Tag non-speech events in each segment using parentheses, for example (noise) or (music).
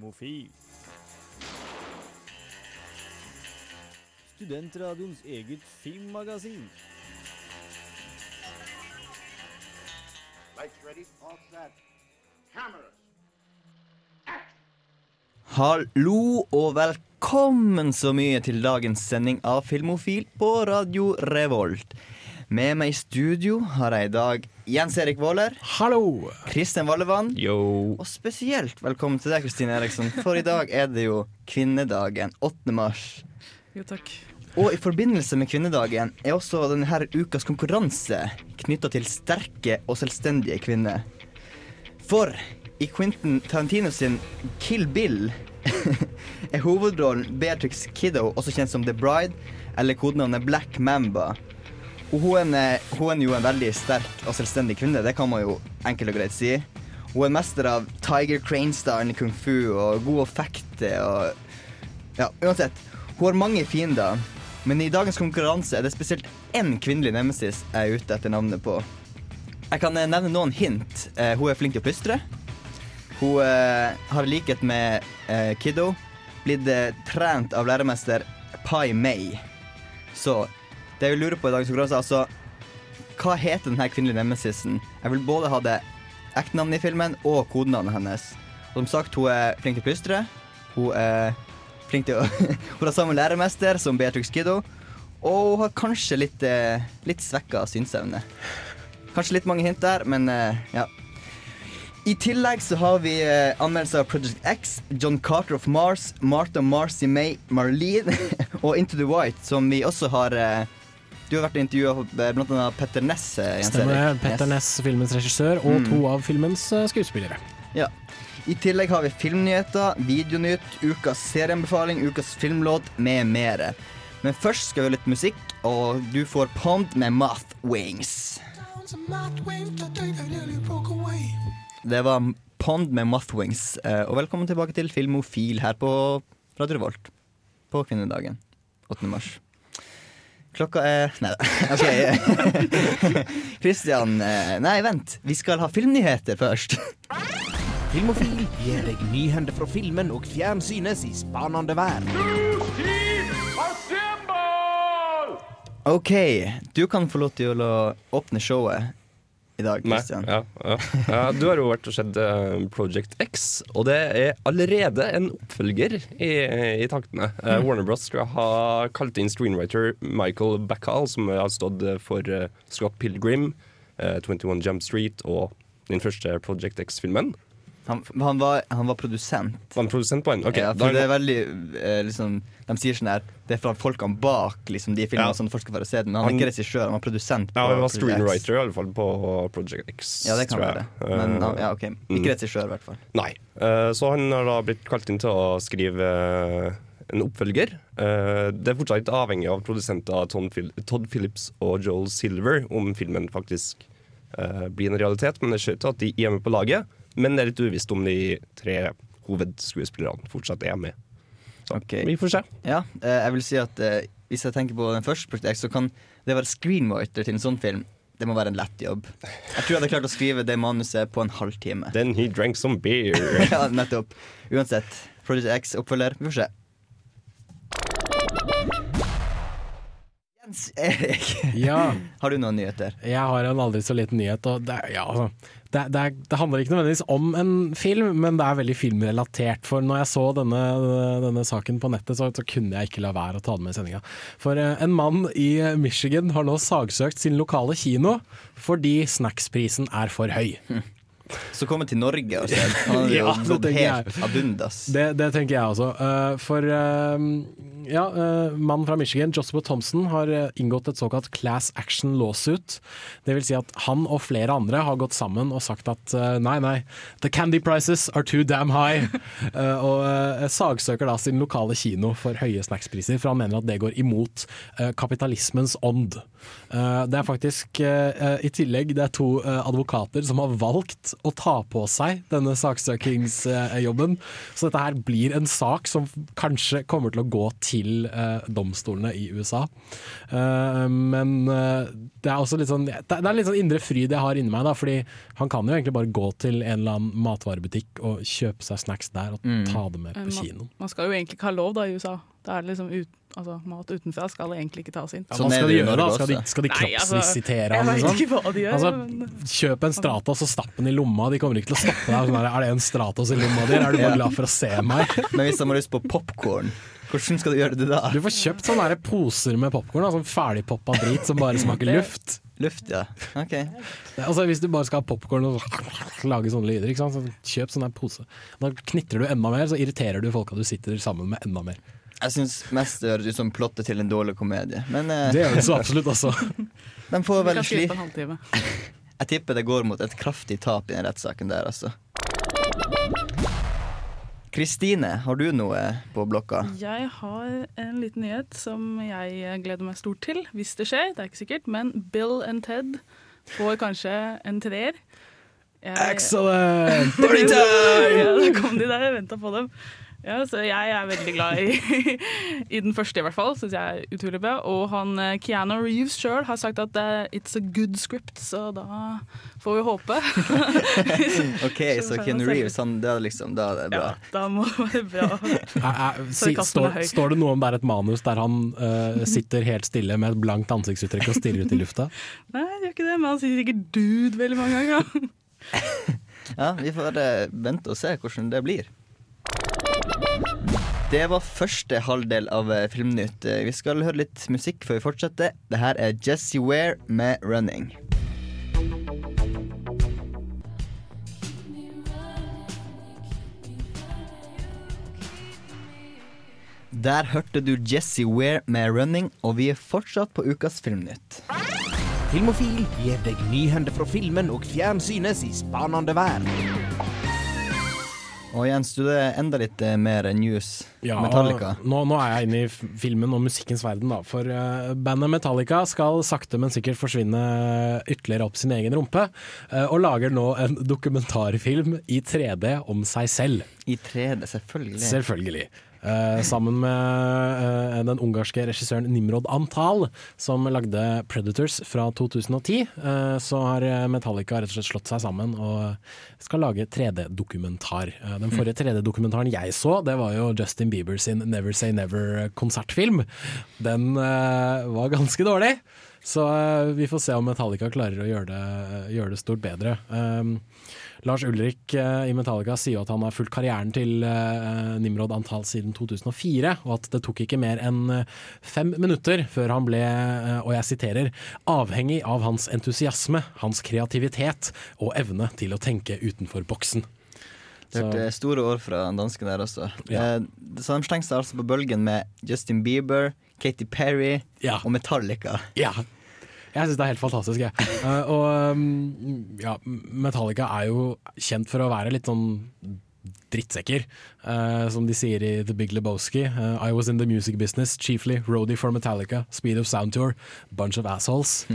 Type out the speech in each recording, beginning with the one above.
Filmofil. Studentradioens eget filmmagasin. Lights ready, all set. Cameras. Hallo og velkommen så mye til dagens sending av Filmofil på Radio Revolt. Med meg i studio har jeg i dag Jens Erik Våler, Hallo! Kristin Vallevann Yo. og spesielt velkommen til deg, Kristine Eriksson, for i dag er det jo kvinnedagen, 8. mars. Jo, takk. Og i forbindelse med kvinnedagen er også denne ukas konkurranse knytta til sterke og selvstendige kvinner. For i Quentin Tarantino sin Kill Bill (laughs) er hovedrollen Beatrix Kiddo, også kjent som The Bride, eller kodenavnet Black Mamba. Hun hun er jo en veldig sterk og selvstendig kvinne, det kan man jo enkelt og greit si. Hun er mester av Tiger Crane-stylen i kung fu og god å fekte og Ja, uansett. Hun har mange fiender, men i dagens konkurranse er det spesielt én kvinnelig nemesis jeg er ute etter navnet på. Jeg kan eh, nevne noen hint. Eh, hun er flink til å plystre. Hun eh, har i likhet med eh, Kiddo blitt eh, trent av læremester Pai Mei. Så det jeg vil lure på i dagens konkurranse, altså Hva heter denne kvinnelige nemesisen? Jeg vil både ha det ektenavnet i filmen og kodenavnet hennes. Og som sagt, hun er flink til å plystre. Hun er flink til å (laughs) Hun har samme læremester som Beatrix Kiddo. Og hun har kanskje litt, eh, litt svekka synsevne. Kanskje litt mange hint der, men eh, ja. I tillegg så har vi eh, anmeldelser av Project X, John Carter of Mars, Martha Marcy May Marlene (laughs) og Into the White, som vi også har eh, Du har vært intervjua blant annet Petter Ness. eh, Stemmer det. Petter Ness, filmens regissør, og Mm. to av filmens eh, skuespillere. Ja. I tillegg har vi filmnyheter, videonytt, ukas serieanbefaling, ukas filmlåt med mere. Men først skal vi ha litt musikk, og du får Pond med Moth Wings. Det var Pond med Moth Wings, eh, og velkommen tilbake til Filmofil her på Radio Revolt. På kvinnedagen 8. mars. Klokka er (laughs) Nei da. Okay. (laughs) Christian eh, Nei, vent. Vi skal ha filmnyheter først. (laughs) Filmofil gir deg nyhender fra filmen og fjernsynets i spanende verden. OK, du kan få lov til å åpne showet i dag, Kristian. Ja, ja. Ja, du har jo vært og sett eh, Project X, og det er allerede en oppfølger i, i taktene. Mm. Warner Bros. skal ha kalt inn screenwriter Michael Bacall, som har stått for eh, Scott Pilgrim, eh, 21 Jump Street og den første Project X-filmen. Han, han, var, han var produsent. Var han produsent på en? Okay, ja, for det er veldig eh, liksom, De sier sånn her Det er fra folkene bak liksom, de filmene, Ja. sånn folk skal være se den. Men han er ikke regissør, han var produsent. ja, han var screenwriter i alle fall på Project X. Ja, det kan være. Men han- ja, ok, mm. ikke regissør, i hvert fall. Nei. Eh, så han har da blitt kalt inn til å skrive en oppfølger. Det er fortsatt avhengig av produsenter Todd, Phillips og Joel Silver om filmen faktisk blir en realitet. Men det ser ut til at de er med på laget. Men det er litt uvisst om de tre hovedskuespillerne fortsatt er med. Så okay. vi får se. Ja, eh, jeg vil si at eh, hvis jeg tenker på den første Project X, så kan det være screenwriter til en sånn film. Det må være en lett jobb. Jeg tror jeg hadde klart å skrive det manuset på en halvtime. Then he drank some beer. (laughs) ja, nettopp. Uansett. Project X oppfølger. Vi får se. Erik, Ja, (laughs) har du noen nyheter? jeg har en aldri så liten nyhet. Det, ja, altså, det, det, det handler ikke nødvendigvis om en film, men det er veldig filmrelatert. For når jeg så denne, denne saken på nettet, så, så kunne jeg ikke la være å ta den med i sendinga. For eh, en mann i Michigan har nå sagsøkt sin lokale kino fordi snacksprisen er for høy. (laughs) Så kommer til Norge og (laughs) ser. Han hadde jo Ja, det gått jeg. helt abundas. Det, det tenker jeg også. Uh, for uh, ja, uh, mannen fra Michigan, Joshua Thompson, har inngått et såkalt class action lawsuit. Det vil si at han og flere andre har gått sammen og sagt at nei, nei, the candy prices are too damn high. (laughs) Og sagsøker da sin lokale kino for høye snackspriser, for han mener at det går imot kapitalismens ånd. Det er faktisk i tillegg det er to advokater som har valgt å ta på seg denne saksøkingsjobben. Så dette her blir en sak som kanskje kommer til å gå til eh, domstolene i USA. Eh, men eh, det er også litt sånn Det er litt sånn indre fryd jeg har inni meg, da, fordi han kan jo egentlig bare gå til en eller annen matvarebutikk og kjøpe seg snacks der og ta det med på kinoen. Man skal jo egentlig ikke ha lov da i USA. Det er liksom ut, altså, mat utenfra skal egentlig ikke tas inn. Ja, Sånn hva skal de gjøre da? Skal de, skal de Nei, altså, kroppsvisitere Jeg han? veit ikke hva de gjør. Altså, kjøp en Stratos og stapp den i lomma. De kommer ikke til å stoppe deg. Sånn er det en Stratos i lomma di? Er du bare glad for å se meg? (laughs) Men hvis de har lyst på popkorn, hvordan skal du gjøre det da? Du får kjøpt sånne poser med popkorn, sånn ferdigpoppa drit som bare smaker luft. Luft, ja. Ok. Det- Altså, hvis du bare skal ha popkorn og (laughs) lage sånne lyder, ikke sant? så kjøp sånn pose. Da knitrer du enda mer, så irriterer du folka du sitter sammen med enda mer. Jeg syns mest det høres ut som plottet til en dårlig komedie. Men eh, Det gjør det så absolutt altså. (laughs) de får vel kan sli... slippe en halvtime. (laughs) Jeg tipper det går mot et kraftig tap i den rettssaken der, altså. Kristine, har du noe på blokka? Jeg har en liten nyhet som jeg gleder meg stort til, hvis det skjer. Det er ikke sikkert, men Bill and Ted får kanskje en treer. Jeg- Excellent! (laughs) ja, da kom de der, jeg venta på dem. Ja, så jeg er veldig glad i, (laughs) i den første, i hvert fall. Syns jeg er utrolig bra. Og han eh, Keanu Reeves sjøl har sagt at eh, it's a good script, så da får vi håpe. (laughs) Ok, så Keanu Reeves, han, det er liksom, da er det bra. Ja, da må det være bra. (laughs) Si- står, står det noe om det er et manus der han uh, sitter helt stille med et blankt ansiktsuttrykk og stirrer ut i lufta? Nei, det gjør ikke det, men han sier sikkert 'dude' veldig mange ganger. Ja, Vi får vente og se hvordan det blir. Det var første halvdel av eh, Filmnytt. Eh, Vi skal høre litt musikk før vi fortsetter. Det her er Jesse Ware med 'Running'. Der hørte du Jesse Ware med 'Running', og vi er fortsatt på ukas Filmnytt. Filmofil gir deg nyhender fra filmen og fjernsynets i spanende verden. Og Jens, du er enda litt eh, mer news. Metallica. Nå, nå er jeg inne i filmen og musikkens verden, da. For uh, bandet Metallica skal sakte, men sikkert forsvinne ytterligere opp sin egen rumpe. Uh, og lager nå en dokumentarfilm i 3D om seg selv. I 3D, selvfølgelig. Selvfølgelig. Eh, sammen med uh, den ungarske regissøren Nimrod Antal, som lagde Predators fra 2010, Uh, så har eh, Metallica rett og slett slått seg sammen og skal lage 3D-dokumentar. Eh, den forrige 3D-dokumentaren jeg så, det var jo Justin Bieber sin Never Say Never-konsertfilm. Den eh, var ganske dårlig. Så eh, vi får se om Metallica klarer å gjøre det, gjøre det stort bedre. Um, Lars Ulrik eh, i Metallica sier jo at han har fulgt karrieren til eh, Nimrod Antal siden 2004, og at det tok ikke mer enn eh, fem minutter før han ble, og jeg siterer, avhengig av hans entusiasme, hans kreativitet og evne til å tenke utenfor boksen. Det er hørte store år fra dansken der også. Ja. Eh, så de slengte seg altså på bølgen med Justin Bieber, Katy Perry Ja. og Metallica. Ja. Jeg syns det er helt fantastisk. Jeg. Uh, (laughs) og um, ja, Metallica er jo kjent for å være litt sånn drittsekker. uh, som de sier i The Big Lebowski. Uh, I was in the music business, chiefly roadie for Metallica, speed of sound tour, bunch of assholes.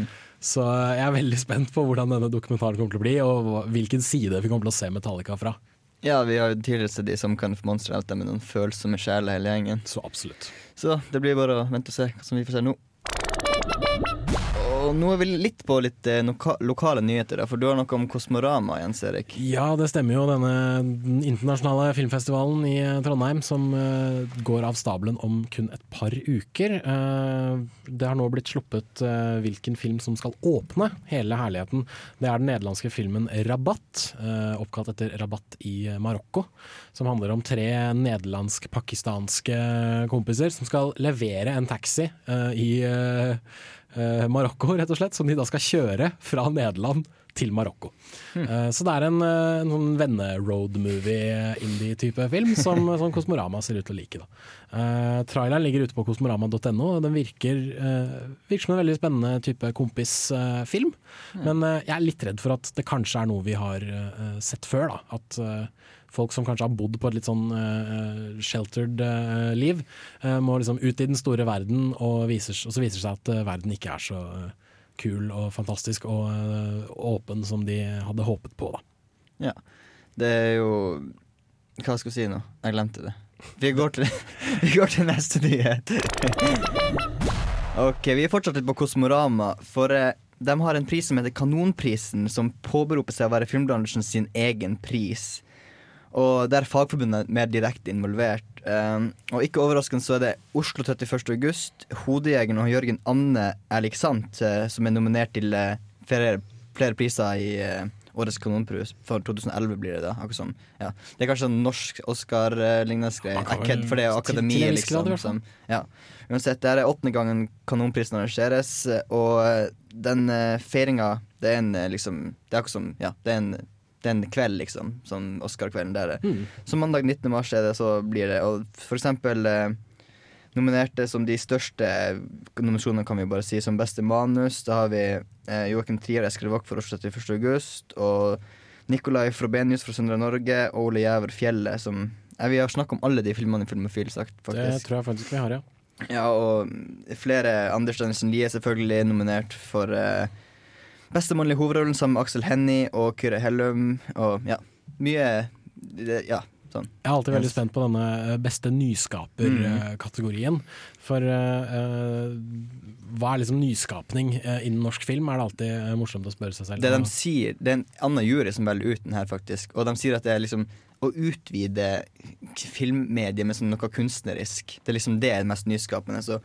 Så eh, jeg er veldig spent på hvordan denne dokumentaren kommer til å bli, og hvilken side vi kommer til å se Metallica fra. Ja, vi har jo tidligere sett de som kan formonstre alt det med noen følsomme sjeler hele gjengen. Så absolutt. Så det blir bare å vente og se hva som vi får se nå. Og nå er vi litt på litt loka lokale nyheter, for du har noe om Kosmorama, Jens Erik. Ja, det stemmer jo. Denne den internasjonale filmfestivalen i eh, Trondheim som eh, går av stabelen om kun et par uker. Eh, det har nå blitt sluppet eh, hvilken film som skal åpne hele herligheten. Det er den nederlandske filmen 'Rabatt', eh, oppkalt etter Rabatt i eh, Marokko. Som handler om tre nederlandsk-pakistanske kompiser som skal levere en taxi eh, i eh, eh, Marokko, rett og slett, som de da skal kjøre fra Nederland til Marokko. Eh, så det er en, eh, en sånn venne-road-movie-indie-type film som, (laughs) som Kosmorama ser ut til å like. Eh, traileren ligger ute på kosmorama.no, den virker, eh, virker som en veldig spennende type kompisfilm. Men eh, jeg er litt redd for at det kanskje er noe vi har eh, sett før. Da. At eh, folk som kanskje har bodd på et litt sånn uh, sheltered uh, liv, uh, må liksom ut i den store verden, og, viser, og så viser det seg at verden ikke er så kul og fantastisk og åpen som de hadde håpet på. Da. Det er jo Hva skal jeg si nå? Jeg glemte det. Vi går til, (laughs) vi går til neste nyhet. ok, vi er fortsatt litt på Kosmorama, for de har en pris som heter Kanonprisen, som påberoper seg å være filmbransjen sin egen pris. Og der er Fagforbundet mer direkte involvert. Um, og ikke overraskende så er det Oslo 31. august, Hodejegeren og Jørgen Anne Erlik Sant eh, som er nominert til uh, flere, flere priser i uh, Årets kanonpris. For 2011 blir det da. Akkurat som, ja. Det er kanskje en norsk Oscar-lignende greie. Kan For det er akademi, akademiet, liksom. Som, ja. Uansett, det er åttende gangen Kanonprisen arrangeres, og den uh, feiringa, det er en liksom Det er akkurat som Ja, det er en det er en kveld, liksom. Sånn Oscar-kvelden der. Mm. Så mandag 19. mars er det, så blir det. Og for eksempel eh, nominerte som de største nominasjonene, kan vi bare si, som beste manus. Da har vi eh, Joakim Trier og Eskil Vogt for Oslo 31. august. Og Nicolai Frobenius fra Søndre Norge og Ole Jæver Fjellet som eh, Vi har snakka om alle de filmene i Filmofil, sagt, faktisk. Det tror jeg faktisk vi har, ja. Ja, og flere Anders Danielsen Lie er selvfølgelig nominert for eh, beste mannlige hovedrollen sammen med Aksel Hennie og Kyrre Hellum. Og ja, mye Ja, sånn. Jeg er alltid veldig spent på denne eh, beste nyskaper-kategorien. For eh, eh, hva er liksom nyskapning innen norsk film, er det alltid morsomt å spørre seg selv. Det de sier, det er en annen jury som velger ut den her, faktisk. Og de sier at det er liksom å utvide filmmediet med sånn noe kunstnerisk. Det er liksom det er det mest nyskapende. Så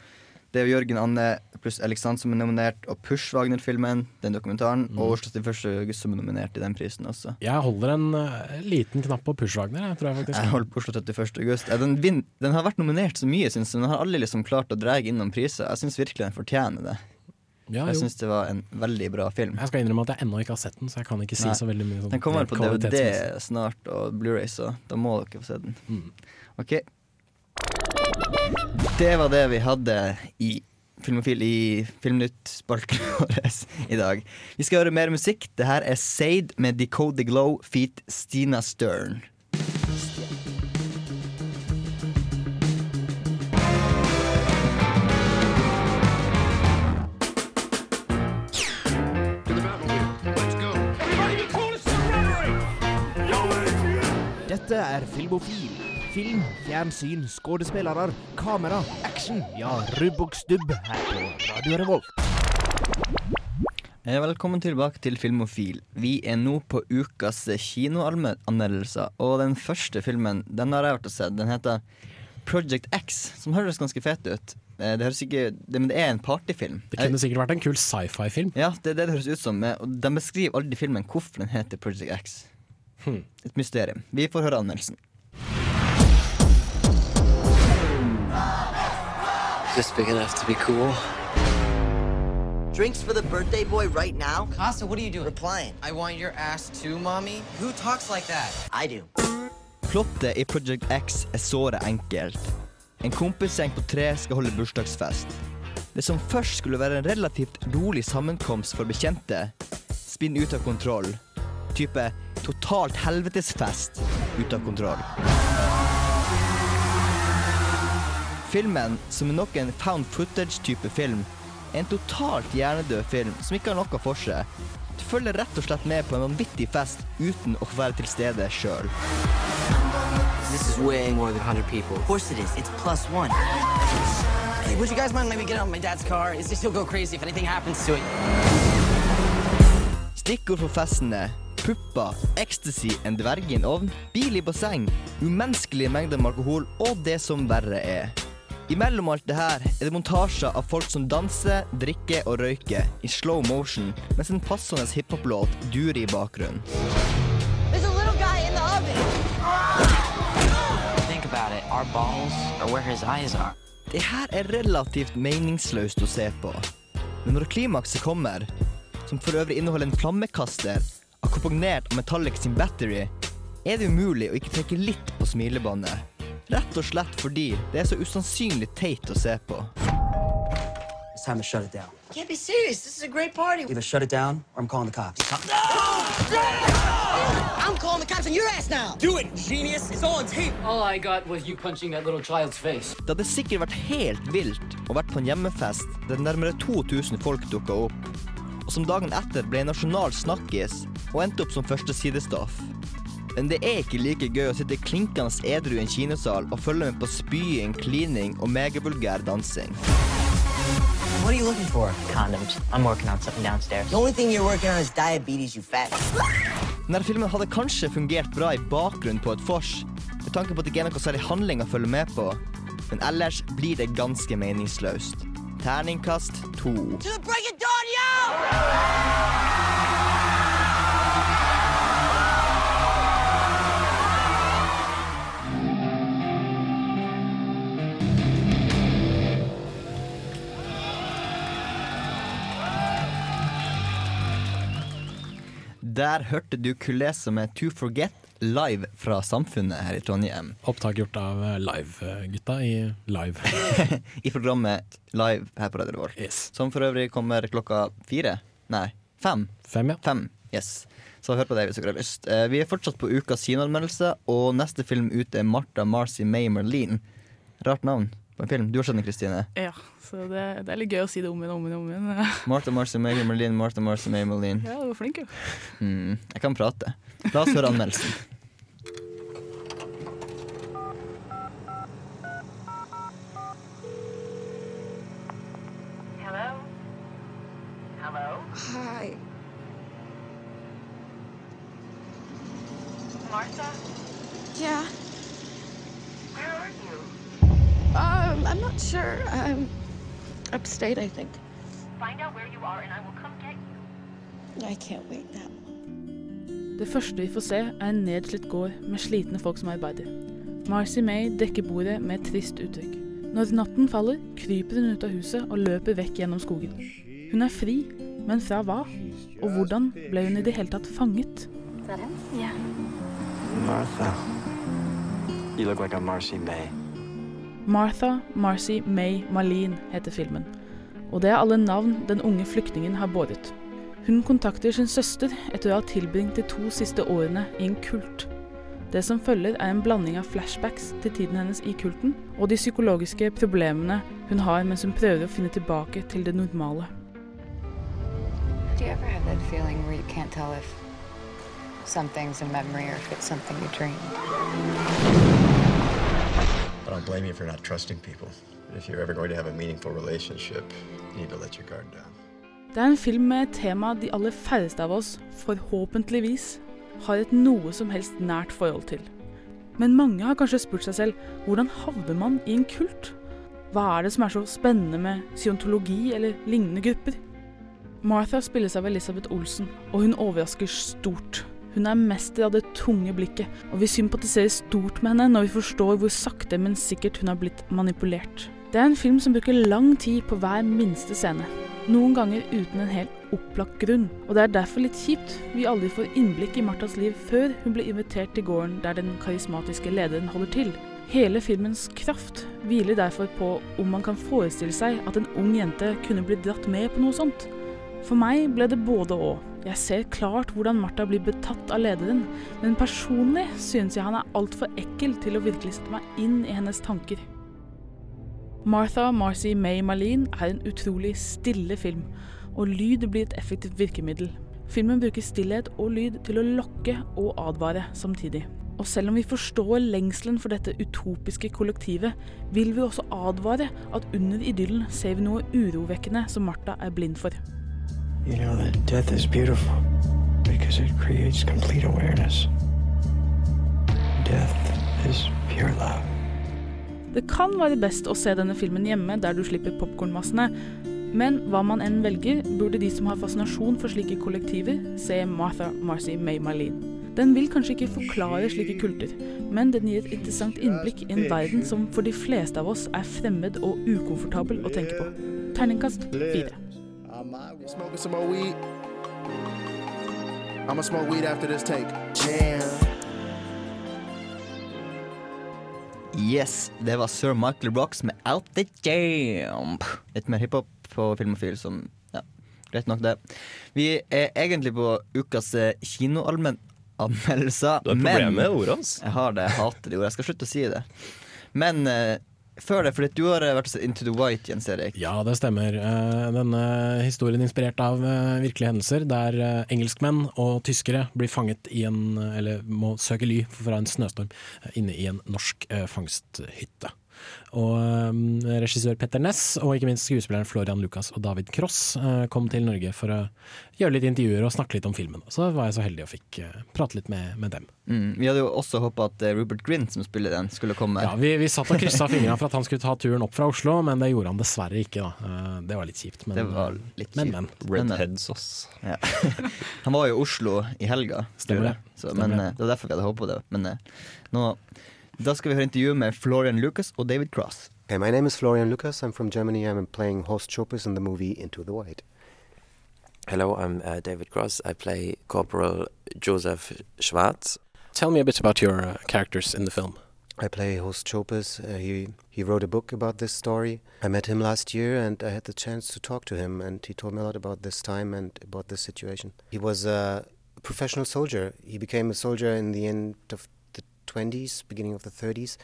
det er Jørgen Anne pluss Alexand som er nominert, og Push Wagner-filmen, den dokumentaren, og Oslo 31. august som er nominert i den prisen også. Jeg holder en uh, liten knapp på Push-Wagner, jeg tror jeg faktisk. Jeg holder på Oslo 31. august. Den, vin, den har vært nominert så mye, syns jeg. Den har aldri liksom klart å dra innom priser. Jeg syns virkelig den fortjener det. Ja, Jeg syns det var en veldig bra film. Jeg skal innrømme at jeg ennå ikke har sett den, så jeg kan ikke si Nei. så veldig mye. Sånn Den kommer på DVD snart, og Blu-ray, så da må dere få se den. Mm. OK. Det var det vi hadde i Filmofil i Filmnytt-spalten (laughs) vår i dag. Vi skal høre mer musikk. Det her er Said med Decode the Glow feat. Stina Stern. Dette er Filmofil. Film, fjernsyn, skuespillere, kamera, action. Ja, rubb og stubb her på Radio Revolt. Eh, Velkommen tilbake til Filmofil. Vi er nå på ukas kinoanmeldelser, og den første filmen den har jeg vært og sett. Den heter Project X, som høres ganske fet ut. Eh, Det høres ikke, det, men det er en partyfilm. Det kunne sikkert vært en kul sci-fi-film. Ja, det er det det høres ut som. eh, Og de beskriver aldri filmen hvorfor den heter Project X. Hmm. Et mysterium. Vi får høre anmeldelsen. Just big enough to be cool. Drinks for the birthday boy right now? Costa, what are you doing? Replying. I want your ass too, mommy. Who talks like that? I do. Plottet i Project X er såre enkelt. En kompisgjeng på tre skal holde bursdagsfest. Det som først skulle være en relativt rolig sammenkomst for bekjente, spinner ut av kontroll. Type totalt helvetesfest ut av kontroll. Filmen, som er nok en found footage-type film, er en totalt hjernedød film som ikke har noe for seg. Du følger rett og slett med på en vanvittig fest uten å få være til stede sjøl. This is way more than 100 people. Of course it is. It's plus one. Hey, would you guys mind letting me out of my dad's car? It's just he'll go crazy if anything happens to it. Stikkord for festen er pupper, ecstasy, en dverg i en ovn, bil i basseng, umenneskelige mengder med alkohol og det som verre er. Imellom alt det her er det montasjer av folk som danser, drikker og røyker i slow motion, mens en passende hiphop-låt durer i bakgrunnen. There's a little guy in the oven. Think about it. Our balls are where his eyes are. Det her er relativt meningsløst å se på. Men når klimakset kommer, som for øvrig inneholder en flammekaster akkompagnert av Metallic sin battery, er det umulig å ikke trekke litt på smilebåndet. Rett og slett fordi det er så usannsynlig teit å se på. It's time to shut it down. Can't be serious. This is a great party. Either shut it down or I'm calling the cops. I'm calling the cops on your ass now. Do it, genius. It's all on tape. All I got was you punching that little child's face. Det hadde sikkert vært helt vilt å vært på en hjemmefest der nærmere 2000 folk dukka opp. Og som dagen etter ble en nasjonal snakkis og endte opp som første sidestoff. Men det er ikke like gøy å sitte klinkende edru i en kinosal og følge med på spying, klining og megavulgær dansing. What are you looking for? Condoms. I'm working on something downstairs. The only thing you're working on is diabetes, you fat. Denne filmen hadde kanskje fungert bra i bakgrunnen på et vors, med tanke på at det ikke er noe særlig handling å følge med på, men ellers blir det ganske meningsløst. Terningkast to. To the break of dawn, yo! Der hørte du Kulesa med To Forget live fra Samfunnet her i Trondheim. Opptak gjort av eh, Live-gutta i Live. (laughs) I programmet Live her på Radio Revolt. Som for øvrig kommer klokka fire. Nei, fem. Fem, ja. Fem, yes. Så hør på det hvis dere har lyst. Eh, Vi er fortsatt på ukas kinoanmeldelse, og neste film ut er Martha Marcy May Merlin. Rart navn på en film. Du har sett den, Kristine? Ja, så det, det er litt gøy å si det om igjen og om igjen. Om igjen. (laughs) Martha Marcy May Merlin, Martha Marcy May Merlin. Ja, du var flink, jo. Mm, jeg kan prate. La oss høre anmeldelsen. Hello? Hello? Hi. Martha? Yeah. Where are you? Um, I'm not sure. I'm upstate, I think. Find out where you are and I will come get you. I can't wait that Det første vi får se, er en nedslitt gård med slitne folk som arbeider. Marcy May dekker bordet med et trist uttrykk. Når natten faller, kryper hun ut av huset og løper vekk gjennom skogen. Hun er fri, men fra hva? Og hvordan ble hun i det hele tatt fanget? Yeah. Martha. You look like a Marcy May. Martha Marcy May Marlene heter filmen. Og det er alle navn den unge flyktningen har båret. Hun kontakter sin søster etter å ha tilbringt de to siste årene i en kult. Det som følger er en blanding av flashbacks til tiden hennes i kulten, og de psykologiske problemene hun har mens hun prøver å finne tilbake til det normale. Do you ever have that feeling where you can't tell if something's a memory or if it's something you dreamed? I don't blame you for not trusting people. If you're ever going to have a meaningful relationship, you need to let your guard down. Det er en film med et tema de aller færreste av oss, forhåpentligvis, har et noe som helst nært forhold til. Men mange har kanskje spurt seg selv hvordan havner man i en kult? Hva er det som er så spennende med scientologi eller lignende grupper? Martha spilles av Elisabeth Olsen, og hun overrasker stort. Hun er mester av det tunge blikket, og vi sympatiserer stort med henne når vi forstår hvor sakte, men sikkert hun har blitt manipulert. Det er en film som bruker lang tid på hver minste scene, noen ganger uten en helt opplagt grunn, og det er derfor litt kjipt vi aldri får innblikk i Marthas liv før hun blir invitert til gården der den karismatiske lederen holder til. Hele filmens kraft hviler derfor på om man kan forestille seg at en ung jente kunne bli dratt med på noe sånt. For meg ble det både og. Jeg ser klart hvordan Martha blir betatt av lederen, men personlig synes jeg han er altfor ekkel til å virkelig sette meg inn i hennes tanker. Martha Marcy May Marlene er en utrolig stille film, og lyd blir et effektivt virkemiddel. Filmen bruker stillhet og lyd til å lokke og advare samtidig. Og selv om vi forstår lengselen for dette utopiske kollektivet, vil vi også advare at under idyllen ser vi noe urovekkende som Martha er blind for. You know that death is beautiful because it creates complete awareness. Death is pure love. Det kan være best å se denne filmen hjemme der du slipper popkornmassene, men hva man enn velger, burde de som har fascinasjon for slike kollektiver, se Martha Marcy May Marlene. Den vil kanskje ikke forklare slike kulter, men den gir et interessant innblikk i en verden som for de fleste av oss er fremmed og ukomfortabel å tenke på. Terningkast fire. Smoking some more weed. I'ma smoke weed after this take. Jam. Yes, det var Sir Michael Rocks med Out The Jam. Litt mer hiphop på Filmofil som Ja, greit nok, det. Vi er egentlig på ukas eh, kinoanmeldelser. Du har problemer med ordene hans. Jeg har det, jeg hater de ordene. Jeg skal slutte å si det. Men eh, før det, fordi du har vært og sett Into the White, Jens Erik. Ja, det stemmer. Eh, Denne historien inspirert av eh, virkelige hendelser, der eh, engelskmenn og tyskere blir fanget i en, eller må søke ly fra en snøstorm eh, inne i en norsk eh, fangsthytte. Og eh, regissør Petter Ness og ikke minst skuespilleren Florian Lucas og David Cross eh, kom til Norge for å gjøre litt intervjuer og snakke litt om filmen. Så var jeg så heldig og fikk eh, prate litt med, med dem. Mm. Vi hadde jo også håpa at Rupert Grint, som spiller den, skulle komme. Ja, vi, vi satt og kryssa fingrene for at han skulle ta turen opp fra Oslo, men det gjorde han dessverre ikke. Da. Det var litt kjipt. Men, Det var litt men, men. Redheads, oss. Ja. (laughs) Han var jo i Oslo i helga, Stemmer det. Så, men det. eh, det var derfor vi hadde håpet det. Men nå, da skal vi høre intervju med Florian Lucas og David Cross. Okay, my name is Florian Lucas. I'm from Germany. I'm playing Horst Chopus in the movie Into the White. Hello, I'm uh, David Cross. I play Corporal Joseph Schwartz. Tell me a bit about your uh, characters in the film. I play Horst Chopus. Uh, he he wrote a book about this story. I met him last year, and I had the chance to talk to him, and he told me a lot about this time and about this situation. He was a professional soldier. He became a soldier in the end of the 20s, beginning of the 30s.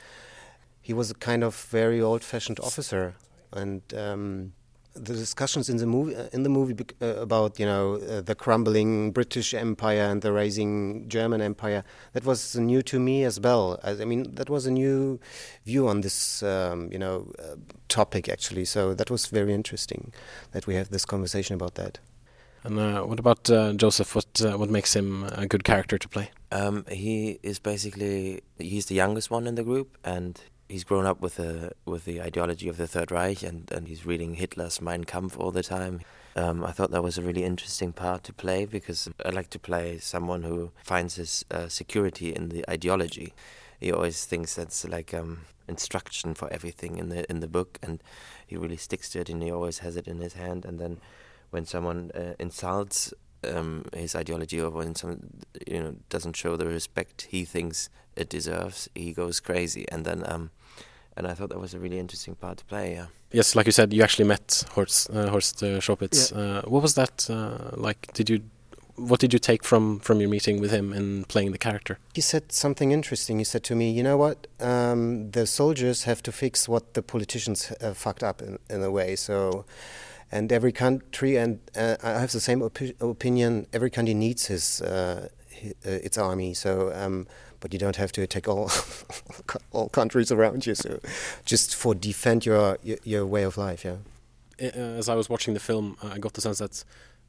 He was a kind of very old-fashioned officer, and um, the discussions in the movie uh, in the movie uh, about you know uh, the crumbling British Empire and the rising German Empire that was new to me as well. I, I mean that was a new view on this um, you know uh, topic actually. So that was very interesting that we have this conversation about that. And uh, what about uh, Joseph? What uh, what makes him a good character to play? Um, he is basically he's the youngest one in the group, and he's grown up with the with the ideology of the Third Reich, and, and he's reading Hitler's Mein Kampf all the time. Um, I thought that was a really interesting part to play because I like to play someone who finds his uh, security in the ideology. He always thinks that's like um, instruction for everything in the in the book, and he really sticks to it, and he always has it in his hand. And then when someone uh, insults um, his ideology or when someone you know doesn't show the respect he thinks it deserves, he goes crazy. And then um, and I thought that was a really interesting part to play. Yeah. Yes, like you said, you actually met Horst uh, Horst uh, Schopitz. Uh, what was that uh, like? Did you what did you take from from your meeting with him in playing the character? He said something interesting. He said to me, "You know what? Um, the soldiers have to fix what the politicians uh, fucked up in, in a way. So, and every country, and uh, I have the same opi- opinion. Every country needs his, uh, hi uh, its army. So, um, but you don't have to attack all (laughs) all countries around you. So, just for defend your your, your way of life. Yeah. Uh, as I was watching the film, uh, I got the sense that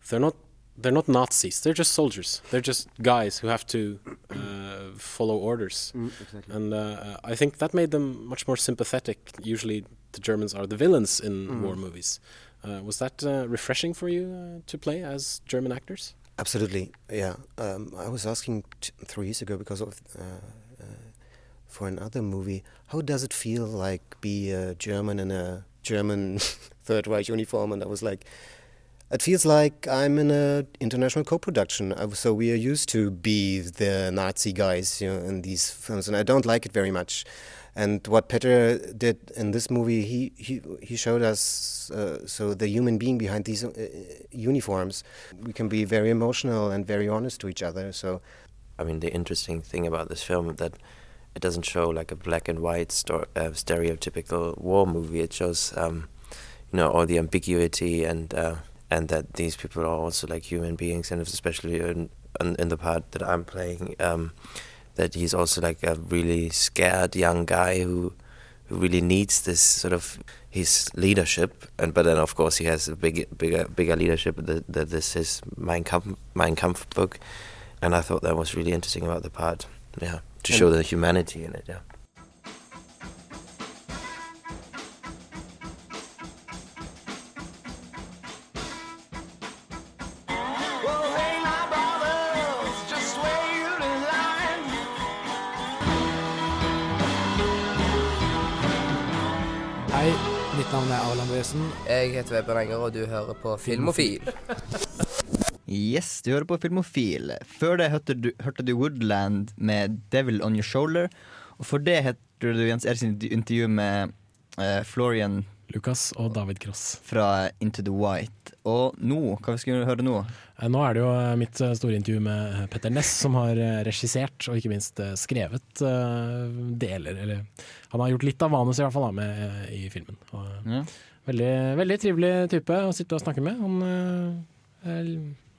they're not they're not Nazis. They're just soldiers. They're just guys who have to uh, follow orders. Mm, exactly. And uh, I think that made them much more sympathetic. Usually, the Germans are the villains in Mm. war movies. Uh, was that uh, refreshing for you uh, to play as German actors? Absolutely, yeah. Um, I was asking three years ago because of uh, for another movie. How does it feel like be a German in a German (laughs) Third Reich uniform? And I was like, it feels like I'm in a international co-production. So we are used to be the Nazi guys, you know, in these films, and I don't like it very much. And what Peter did in this movie, he he, he showed us uh, so the human being behind these uh, uniforms. We can be very emotional and very honest to each other. So I mean, the interesting thing about this film that it doesn't show like a black and white sto- uh, stereotypical war movie. It shows, um, you know, all the ambiguity and uh, and that these people are also like human beings, and especially in in, in the part that I'm playing, um, that he's also like a really scared young guy who who really needs this sort of his leadership, and but then of course he has a big, bigger, bigger leadership. That, that this is Mein Kampf, Mein Kampf book, and I thought that was really interesting about the part. Yeah, to show the humanity in it. Yeah. Mitt navn er Arlan Wesen. Jeg heter Vebjørn Enger, og du hører på Filmofil. Yes, du hører på Filmofil. Før det hørte du, hørte du Woodland med 'Devil On Your Shoulder'. Og for det hørte du Jens Eriksens intervju med uh, Florian Lukas og David Cross. Fra Into the White. Og nå, hva vi skal høre nå? Eh, Nå er det jo eh, mitt eh, store intervju med Petter Ness, som har regissert og ikke minst skrevet deler, eller han har gjort litt av manuset i hvert fall da, med, i filmen. Og, Ja. veldig, veldig trivelig type å sitte og snakke med. Han eh, er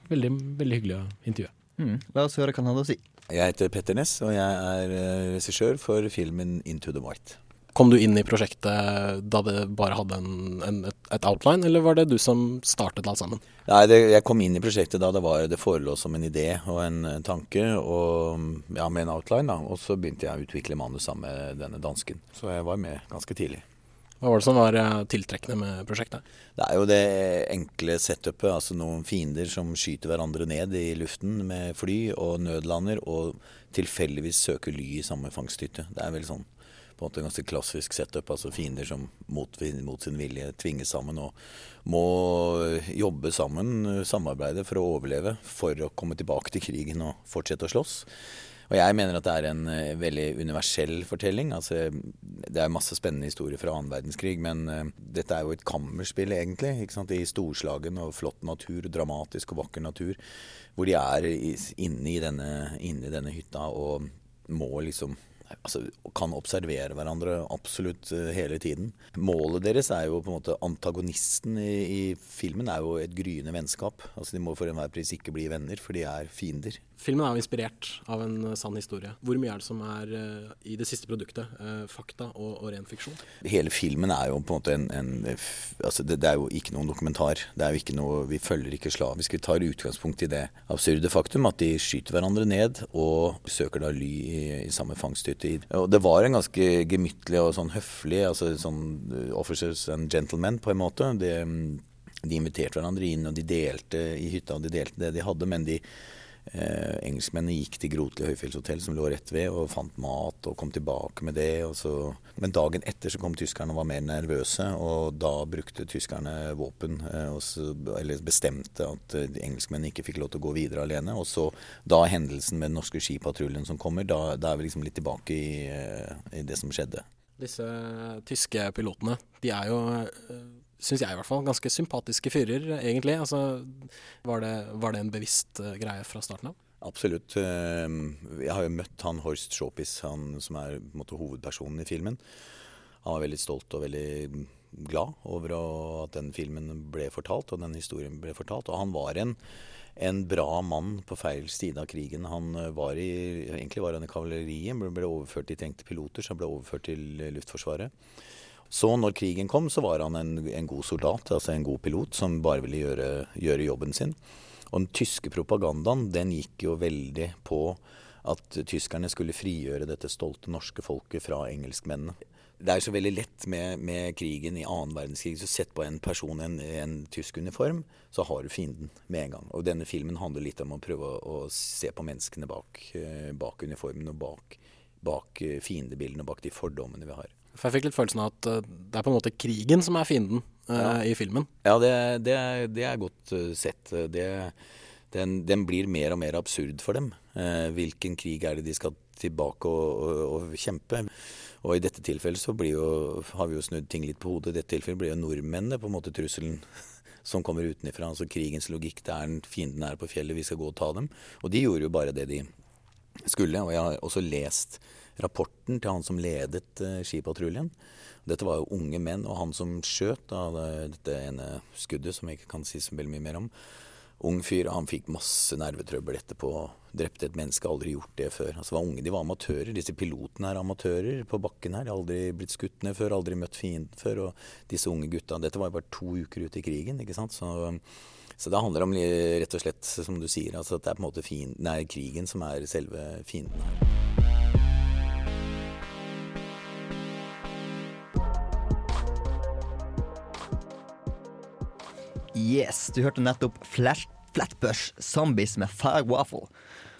veldig, veldig hyggelig å intervjue. Mm. La oss høre hva han hadde å si. Jeg heter Petter Ness, og jeg er regissør for filmen 'Into the White'. Kom du inn i prosjektet da det bare hadde en, en, et, outline, eller var det du som startet alt sammen? Nei, det, Jeg kom inn i prosjektet da det, var, det forelå som en idé og en, en tanke, og ja, med en outline. da, Og så begynte jeg å utvikle manus sammen med denne dansken. Så jeg var med ganske tidlig. Hva var det som var eh, tiltrekkende med prosjektet? Det er jo det enkle setupet. Altså noen fiender som skyter hverandre ned i luften med fly og nødlander, og tilfeldigvis søker ly i samme fangsthytte. Det er vel sånn på en måte en ganske klassisk setup. Altså fiender som mot, mot sin vilje tvinges sammen og må jobbe sammen, samarbeide for å overleve, for å komme tilbake til krigen og fortsette å slåss. Og jeg mener at det er en eh, veldig universell fortelling. Altså, det er masse spennende historier fra annen verdenskrig, men uh, dette er jo et kammerspill, egentlig. Ikke sant? I storslagen og flott natur, dramatisk og vakker natur. Hvor de er inne, i denne, inne i denne hytta og må liksom Altså, kan observere hverandre absolutt eh, hele tiden. Målet deres er jo på en måte Antagonisten i, i filmen er jo et gryende vennskap. Altså De må for enhver pris ikke bli venner, for de er fiender. Filmen er jo inspirert av en eh, sann historie. Hvor mye er det som er eh, i det siste produktet eh, fakta og, og ren fiksjon? Hele filmen er jo på en måte en, en altså det, det er jo ikke noen dokumentar. Det er jo ikke noe, Vi følger ikke slavisk. Vi tar utgangspunkt i det absurde faktum at de skyter hverandre ned og søker da ly i, i samme fangsthytte. Og det var en ganske gemyttlig og sånn høflig altså sånn officers and gentlemen på en måte. Det, de inviterte hverandre inn, og de delte i hytta, og de delte det de hadde. Men de eh, engelskmennene gikk til Grotli høyfjellshotell, som lå rett ved, og fant mat og kom tilbake med det. Men dagen etter så kom tyskerne og var mer nervøse, og da brukte tyskerne våpen. Eh, så, eller bestemte at eh, engelskmennene ikke fikk lov til å gå videre alene. Og så da hendelsen med den norske skipatruljen som kommer, da, da er vi liksom litt tilbake i, eh, i det som skjedde. Disse tyske pilotene, de er jo, syns jeg i hvert fall, ganske sympatiske fyrer, egentlig. Altså, var det, var det en bevisst eh, greie fra starten av? Absolutt. Eh, Jeg har jo møtt han Horst Schopis, han som er måte, hovedpersonen i filmen. Han var veldig stolt og veldig glad over at den filmen ble fortalt, og den historien ble fortalt. Og han var en, en bra mann på feil side av krigen. Han eh, var i, egentlig var han i kavaleriet, ble overført til trengte piloter, så han ble overført til Luftforsvaret. Så når krigen kom, så var han en, en god soldat, altså en god pilot, som bare ville gjøre, gjøre jobben sin. Og den tyske propagandaen, den gikk jo veldig på at tyskerne skulle frigjøre dette stolte norske folket fra engelskmennene. Det er så veldig lett med, med krigen i annen verdenskrig. Så sett på en person i en, en tysk uniform, så har du fienden med en gang. Og denne filmen handler litt om å prøve å, å se på menneskene bak, eh, bak uniformen og bak, bak eh, fiendebildene og bak de fordommene vi har. For jeg fikk litt følelsen av at eh, det er på en måte krigen som er fienden eh, Ja. i filmen. Ja, det, det, det er godt eh, sett. Det, den, den blir mer og mer absurd for dem. Hvilken krig er det de skal tilbake og, og, og kjempe? Og i dette tilfellet så blir jo, har vi jo snudd ting litt på hodet. I dette tilfellet blir jo nordmennene på en måte trusselen (laughs) som kommer utenfra. Altså krigens logikk. Det er en fienden er på fjellet, vi skal gå og ta dem. Og de gjorde jo bare det de skulle. Og jeg har også lest rapporten til han som ledet eh, skipatruljen. Dette var jo unge menn, og han som skjøt da, dette ene skuddet, som jeg ikke kan si så veldig mye mer om, ung fyr, han fikk masse nervetrøbbel etterpå. Drepte et menneske, aldri gjort det før. Altså var unge, De var amatører. Disse pilotene er amatører på bakken her. De har aldri blitt skutt ned før, aldri møtt fienden før. Og disse unge gutta Dette var jo bare to uker ute i krigen, ikke sant. Så, så det handler om rett og slett, som du sier, altså at det er på en måte fiend, nei, krigen som er selve fienden her. Yes, du hørte nettopp Flash, Flatbush Zombies med Fire Waffle.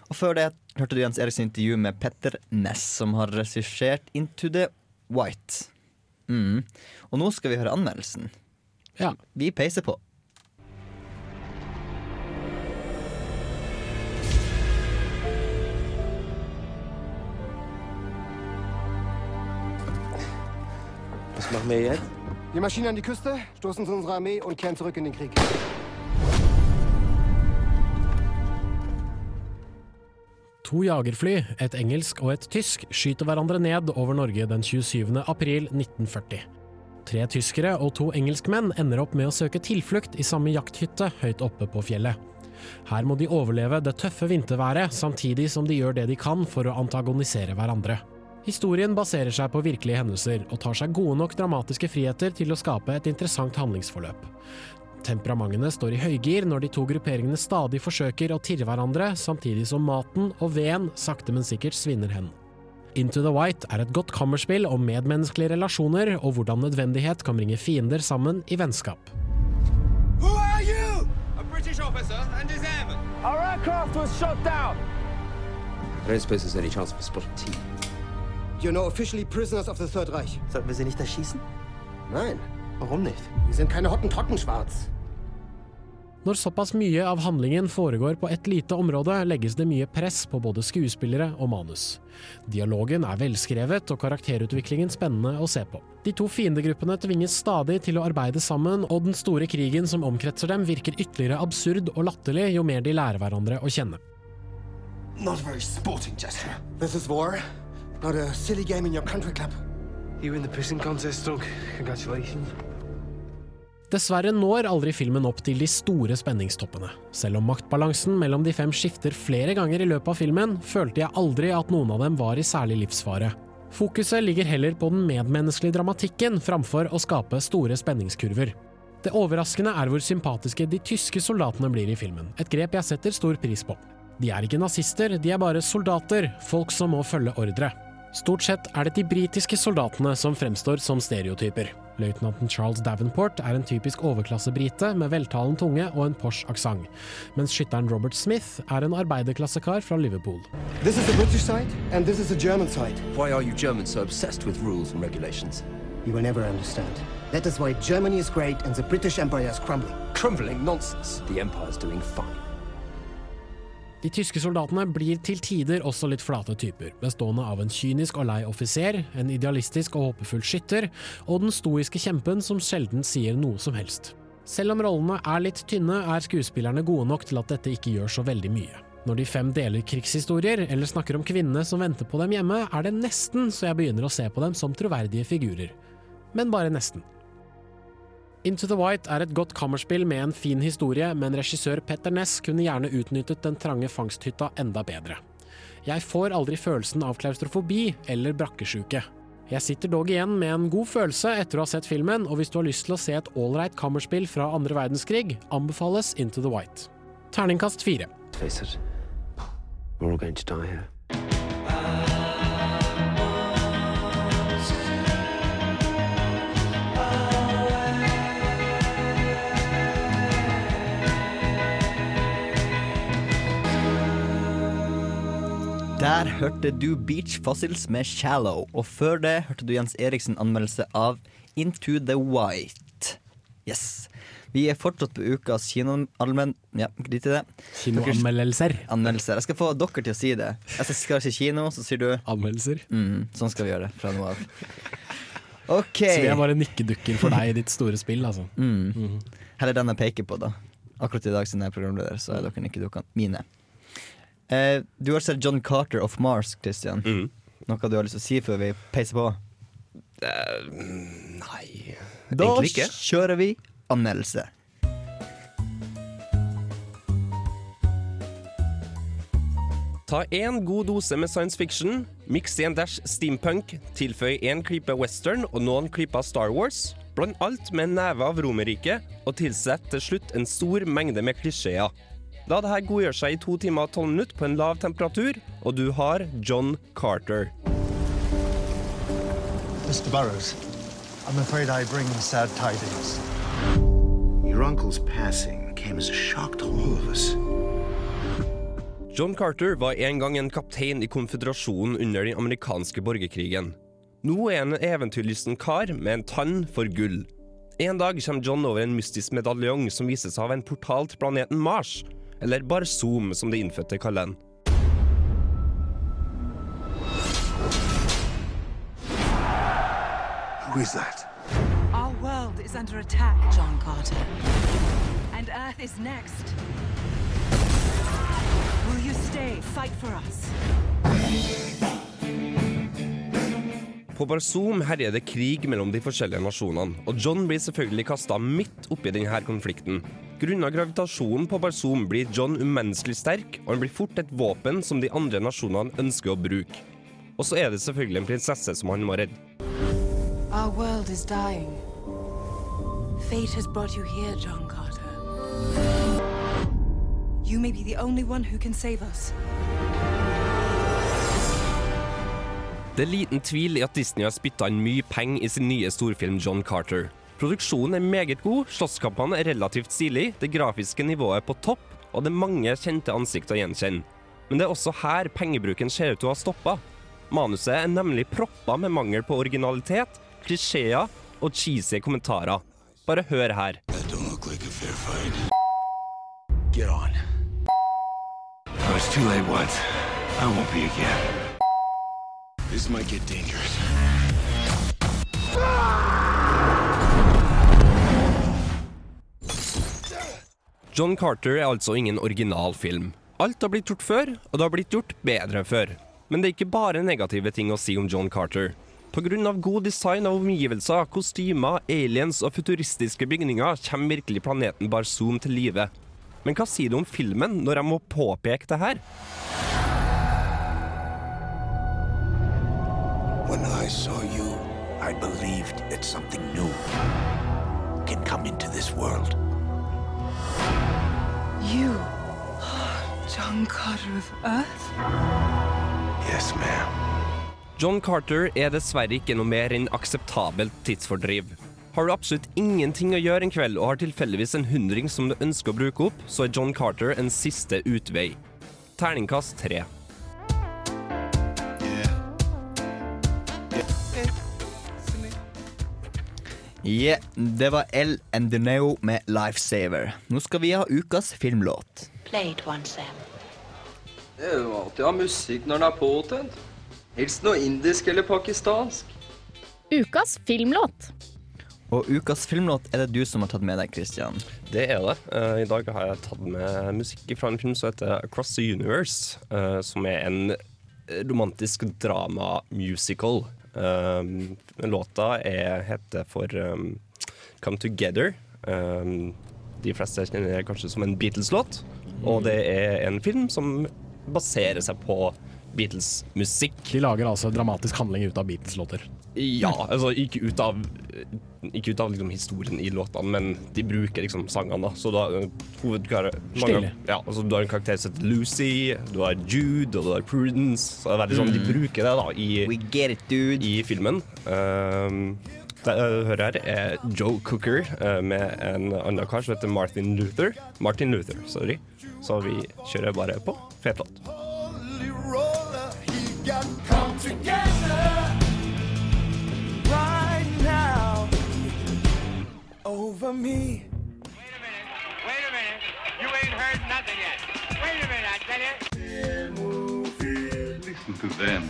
Og før det hørte du Jens Eriks intervju med Petter Ness, som har regissert Into the White. Mm. Og nå skal vi høre anmeldelsen. Ja. Vi peiser på. Was machen wir jetzt? Wir marschieren an die Küste, stoßen zu unserer Armee und kehren zurück in den Krieg. To jagerfly, et engelsk og et tysk, skyter hverandre ned over Norge den 27. april 1940. Tre tyskere og to engelskmenn ender opp med å søke tilflukt i samme jakthytte høyt oppe på fjellet. Her må de overleve det tøffe vinterværet, samtidig som de gjør det de kan for å antagonisere hverandre. Historien baserer seg på virkelige hendelser, og tar seg gode nok dramatiske friheter til å skape et interessant handlingsforløp. Temperamentene står i høygir når de to grupperingene stadig forsøker å tirre hverandre, samtidig som maten og veden sakte, men sikkert svinner hen. Into the White er et godt kammerspill om medmenneskelige relasjoner og hvordan nødvendighet kan bringe fiender sammen i vennskap. Who are you? A British officer and his airman. Our aircraft was shot down. I don't suppose there's any chance of a spot of tea. You're now officially prisoners of the Third Reich. Sollten wir sie nicht erschießen? Nein, Warum nicht? wir sind keine Hottentotten schwarz. Når såpass mye av handlingen foregår på et lite område, legges det mye press på både skuespillere og manus. Dialogen er velskrevet og karakterutviklingen spennende å se på. De to fiendegruppene tvinges stadig til å arbeide sammen, og den store krigen som omkretser dem virker ytterligere absurd og latterlig jo mer de lærer hverandre å kjenne. Not very sporting gesture. This is war, not a silly game in your country club. You win the pissing contest, Doug. Congratulations. Dessverre når aldri filmen opp til de store spenningstoppene. Selv om maktbalansen mellom de fem skifter flere ganger i løpet av filmen, følte jeg aldri at noen av dem var i særlig livsfare. Fokuset ligger heller på den medmenneskelige dramatikken framfor å skape store spenningskurver. Det overraskende er hvor sympatiske de tyske soldatene blir i filmen, et grep jeg setter stor pris på. De er ikke nazister, de er bare soldater, folk som må følge ordre. Stort sett er det de britiske soldatene som fremstår som stereotyper. Løytnanten Charles Davenport er en typisk overklassebrite med veltalen tunge og en Porsche aksent, mens skytteren Robert Smith er en arbeiderklassekar fra Liverpool. This is the British side, and this is the German side. Why are you Germans so obsessed with rules and regulations? You will never understand. That is why Germany is great and the British Empire is crumbling. Crumbling nonsense. The Empire's doing fine. De tyske soldatene blir til tider også litt flate typer, bestående av en kynisk og lei offiser, en idealistisk og håpefull skytter, og den stoiske kjempen som sjelden sier noe som helst. Selv om rollene er litt tynne, er skuespillerne gode nok til at dette ikke gjør så veldig mye. Når de fem deler krigshistorier, eller snakker om kvinnene som venter på dem hjemme, er det nesten så jeg begynner å se på dem som troverdige figurer. Men bare nesten. Into the White er et godt kammerspill med en fin historie, men regissør Petter Ness kunne gjerne utnyttet den trange fangsthytta enda bedre. Jeg får aldri følelsen av klaustrofobi eller brakkesjuke. Jeg sitter dog igjen med en god følelse etter å ha sett filmen, og hvis du har lyst til å se et ålreit kammerspill fra andre verdenskrig, anbefales Into the White. Terningkast fire. We're all going to die here. Der hørte du Beach Fossils med 'Shallow', og før det hørte du Jens Eriksen anmeldelse av 'Into the White'. Yes. Vi er fortsatt på ukas kinoanmeldelser. Ja, drit i det. Kinoanmeldelser. Anmeldelser. Jeg skal få dere til å si det. Jeg skal si kino, så sier du Anmeldelser. Mm, sånn skal vi gjøre det fra nå av. OK. Så vi er bare nikkedukker for deg i ditt store spill, altså. Mm. Mm. Her er den jeg peker på, da. Akkurat i dag siden jeg er programleder, så er dere nikkedukkene mine. Eh, du har sett John Carter of Mars, Christian. Noe du har lyst til å si før vi peiser på? nei Da Egentlig ikke. kjører vi anmeldelse. Ta én god dose med science fiction, miks i en dash steampunk, tilføy én klype western og noen klyper Star Wars. Bland alt med en neve av Romerriket, og tilsett til slutt en stor mengde med klisjeer. La det her godgjøre seg i to timer og tolv minutter på en lav temperatur, og du har John Carter. Mr. Burrows, I'm afraid I bring sad tidings. Your uncle's passing came as a shock to all of us. John Carter var en gang en kaptein i konføderasjonen under den amerikanske borgerkrigen. Nå er han en eventyrlysten kar med en tann for gull. En dag kommer John over en mystisk medaljong som viser seg å være en portal til planeten Mars, eller Barzoom som de innfødte kaller den. Who is that? Our world is under attack, John Carter. And Earth is next. Will you stay, fight for us? På Barzoom herjer det krig mellom de forskjellige nasjonene, og John blir selvfølgelig kasta midt oppi denne konflikten. Grunnet gravitasjonen på Barzoom blir John umenneskelig sterk, og han blir fort et våpen som de andre nasjonene ønsker å bruke. Og så er det selvfølgelig en prinsesse som han må redde. Our world is dying. Fate has brought you here, John Carter. You may be the only one who can save us. Det er liten tvil i at Disney har spytta inn mye penger i sin nye storfilm John Carter. Produksjonen er meget god, slåsskampene er relativt stilige, det grafiske nivået er på topp, og det er mange kjente ansikt å gjenkjenne. Men det er også her pengebruken ser ut til å ha stoppa. Manuset er nemlig proppa med mangel på originalitet, klisjeer og cheesy kommentarer. Bare hør her. Get on. I was too late once. I won't be again. This might get dangerous. John Carter er altså ingen originalfilm. Alt har blitt gjort før, og det har blitt gjort bedre før. Men det er ikke bare negative ting å si om John Carter. Pga. god design av omgivelser, kostymer, aliens og futuristiske bygninger kommer virkelig planeten Barzoom til live. Men hva sier du om filmen når jeg må påpeke det her? When I saw you, I believed that something new can come into this world. You, are (gasps) John Carter of Earth? Yes, ma'am. John Carter er dessverre ikke noe mer enn akseptabelt tidsfordriv. Har du absolutt ingenting å gjøre en kveld og har tilfeldigvis en hundring som du ønsker å bruke opp, så er John Carter en siste utvei. Terningkast tre. Yeah, det var El Endineo med 'Lifesaver'. Nå skal vi ha ukas filmlåt. Play it once, Sam. Det er jo alltid å ha musikk når den er påtent. Helst noe indisk eller pakistansk. Ukas filmlåt. Og ukas filmlåt er det du som har tatt med deg, Christian. Det er det. Eh, I dag har jeg tatt med musikk fra en film som heter 'Across the Universe', eh, som er en romantisk drama-musical. Um, låta er, heter for um, 'Come Together'. Um, de fleste kjenner det kanskje som en Beatles-låt. Og det er en film som baserer seg på Beatles-musikk. De lager altså dramatisk handling ut av Beatles-låter. Ja, altså ikke ut av, ikke ut av liksom, historien i låtene, men de bruker liksom sangene. da Så du har hovedkar- mange- Stilig. Ja, altså, du har en karakter som heter Lucy, du har Jude og du har Prudence. Så det er veldig sånn, De Mm. bruker det da i, i filmen. Um, det jeg hører her, er Joe Cooker uh, med en annen kar som heter Martin Luther. Martin Luther, sorry. Så vi kjører bare på. Fet låt. Come together right now over. Wait a minute. You ain't heard nothing yet. Wait a minute, I tell you. Listen to them.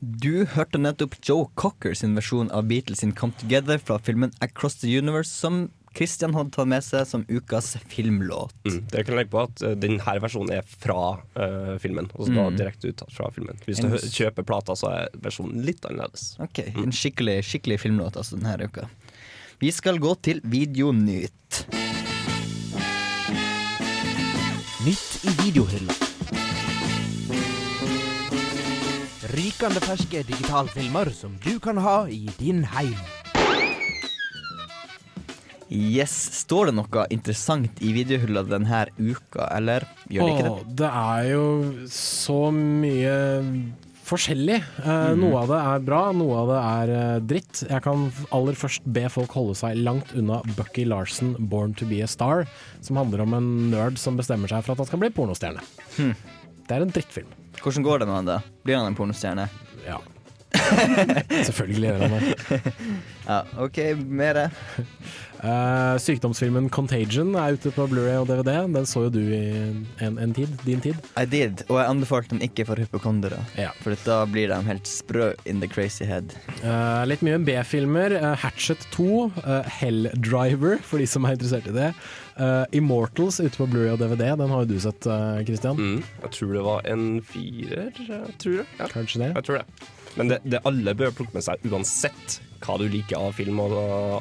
Du hørte nettopp Joe Cocker sin versjon av Beatles sin 'Come Together' fra filmen 'Across the Universe', som Christian hadde tatt med seg som ukas filmlåt. Mm. Det kan legge på at uh, denne versjonen er fra uh, filmen. Altså da Mm. direkte uttatt fra filmen. Hvis du En- kjøper plata, så er versjonen litt annerledes. Ok, En skikkelig, skikkelig filmlåt altså denne uka. Vi skal gå til Videonytt. Nytt i videohylla. Rykende ferske digitalfilmer som du kan ha i din heim. Yes, Står det noe interessant i videohylla denne uka, eller gjør det ikke det? Det er jo så mye forskjellig. Eh, mm. Noe av det er bra, noe av det er eh, dritt. Jeg kan aller først be folk holde seg langt unna Bucky Larsen, 'Born to be a Star', som handler om en nerd som bestemmer seg for at han skal bli pornostjerne. Hm. Det er en drittfilm. Hvordan går det med han da? Blir han en pornostjerne? Ja. (laughs) Selvfølgelig gjør han det. (laughs) ja, OK, mere? Uh, sykdomsfilmen 'Contagion' er ute på Blu-ray og DVD. Den så jo du i en, en tid. Din tid. I did, og jeg anbefalte den ikke for hypokondere. Ja. For da blir de helt sprø in the crazy head. Uh, litt mye B-filmer. Uh, Hatchet 2, Hell Helldriver, for de som er interessert i det. Eh, Immortals ute på Blu-ray og DVD. Den har jo du sett, eh, Christian. Mm, jeg tror det var en firer, jeg tror det. Ja. Kanskje det. Jeg tror det. Men det, det alle bør plukke med seg, uansett hva du liker av film og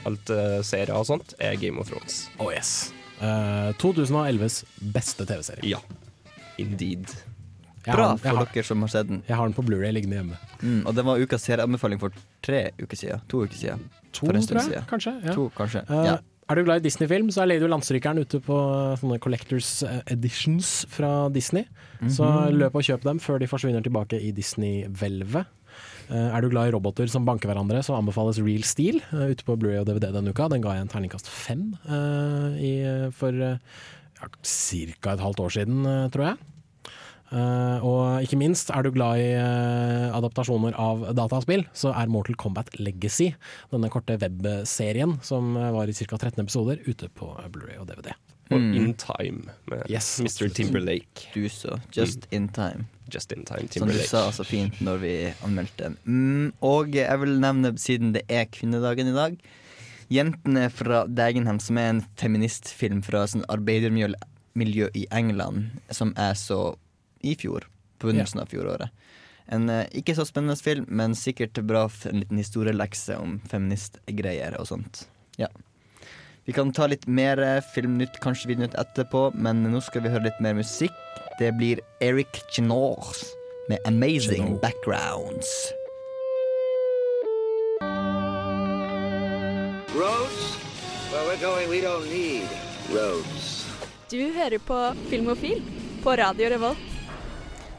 alt eh, serier og sånt, er Game of Thrones. Oh yes. Uh, 2011s beste TV-serie. Ja. Indeed. Jeg Bra har, for har, dere som har sett den. jeg har den på Blu-ray liggende hjemme. Mm, og det var ukas serieanbefaling for tre uker siden. To uker siden. To, tror jeg. siden. Kanskje. Ja. To, kanskje. Uh, ja. Er du glad i Disney-film, så er Lady og Landstrykeren ute på eh, sånne Collectors eh, Editions fra Disney. Så Mhm. løp og kjøp dem før de forsvinner tilbake i Disney-hvelvet. Eh, Er du glad i roboter som banker hverandre, så anbefales Real Steel eh, ute på Blu-ray og DVD denne uka. Den ga jeg en terningkast fem eh, i, for ja, ca. et halvt år siden, tror jeg. Uh, og ikke minst, er du glad i uh, adaptasjoner av dataspill, så er Mortal Kombat Legacy, denne korte webserien som var i ca. 13 episoder, ute på Blu-ray og DVD. Og Mm. In Time med Yes, Mr. Timberlake. Du så. Just in time. Just in time, Som du sa så fint når vi anmeldte den. Mm, og jeg vil nevne, siden det er kvinnedagen i dag, 'Jentene fra Dagenham', som er en feministfilm fra sånn arbeidermiljø i England, som jeg så i fjor. På begynnelsen av fjoråret. En eh, ikke så spennende film, men sikkert bra for en liten historielekse om feministgreier og sånt. Ja. Vi kan ta litt mer eh, filmnytt, kanskje videonytt etterpå, men nå skal vi høre litt mer musikk. Det blir Eric Chenors med 'Amazing Backgrounds'. Roads? Where we're going, we don't need roads. Du hører på Filmofil på Radio Revolt.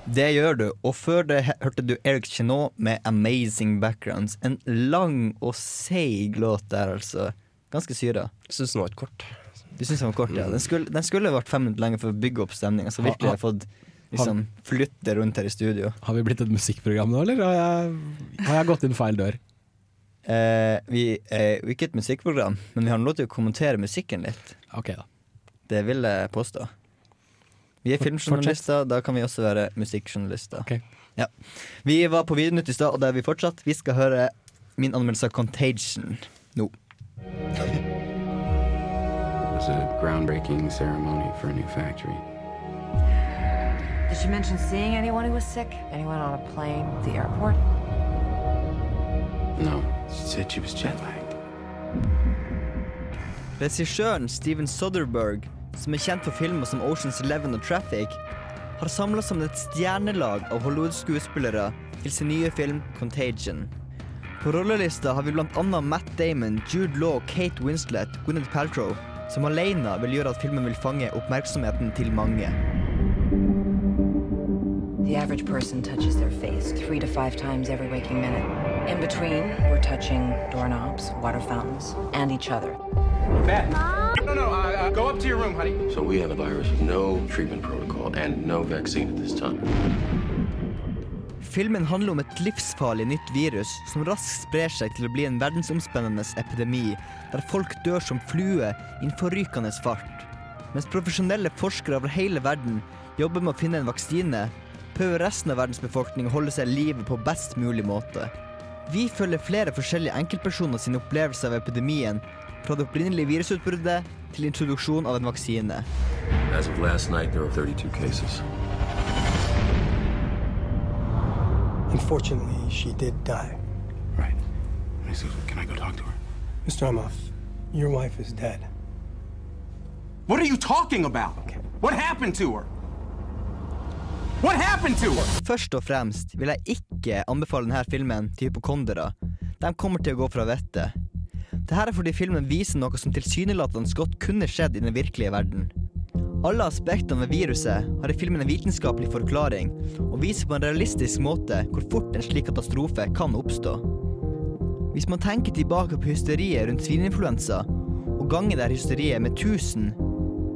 Det gjør du, og før det hørte du Eric Chenot med 'Amazing Backgrounds'. En lang og seig låt der, altså. Ganske syra. Syns den var et kort. Du syns den var kort, ja. Den skulle, den skulle vært fem minutter lenger for å bygge opp stemninga, så virkelig har jeg fått liksom flytte rundt her i studio. Har vi blitt et musikkprogram nå, eller har jeg, har jeg gått inn feil dør? Eh, vi er jo ikke et musikkprogram, men vi har lov til å kommentere musikken litt. Ok da Det vil jeg påstå. Vi er filmjournalister, da kan vi også være musikkjournalister. Ja. Vi var på Videonytt i stad, og der er vi fortsatt. Vi skal høre min anmeldelse av 'Contagion' nå. It was a groundbreaking ceremony for a new factory. Did she mention seeing anyone who was sick? Anyone on a plane, the airport? No, she said she was jet lagged. Regissøren Steven Soderberg, som er kjent for filmer som Oceans Eleven og Traffic, har samla sammen et stjernelag av Hollywood-skuespillere til sin nye film 'Contagion'. På rollelista har vi bl.a. Matt Damon, Jude Law, Kate Winslet, Gwyneth Paltrow, som alene vil gjøre at filmen vil fange oppmerksomheten til mange. The average person touches their face three to five times every waking minute. In between, we're touching doorknobs, water fountains, and each other. Beth. No, no, uh, uh, go up to your room, honey. So we have a virus with no treatment protocol and no vaccine at this time. Filmen handler om et livsfarlig nytt virus som raskt sprer seg til å bli en verdensomspennende epidemi, der folk dør som flue i en forrykende fart. Mens profesjonelle forskere over hele verden jobber med å finne en vaksine, prøver resten av verdens befolkning å holde seg i live på best mulig måte. Vi følger flere forskjellige enkeltpersoner sine opplevelser av epidemien, fra det opprinnelige virusutbruddet til introduksjon av en vaksine. As of last night, there are 32 cases. Unfortunately, she did die. Right. Can I go talk to her? Mr. Amoff, your wife is dead. What are you talking about? What happened to her? What happened to her? Først og fremst vil jeg ikke anbefale denne filmen til hypokondere. De kommer til å gå fra vettet. Dette er fordi filmen viser noe som tilsynelatende godt kunne skjedd i den virkelige verden. Alle aspektene ved viruset har i filmen en vitenskapelig forklaring, og viser på en realistisk måte hvor fort en slik katastrofe kan oppstå. Hvis man tenker tilbake på hysteriet rundt svineinfluensa, og ganger det her hysteriet med 1000,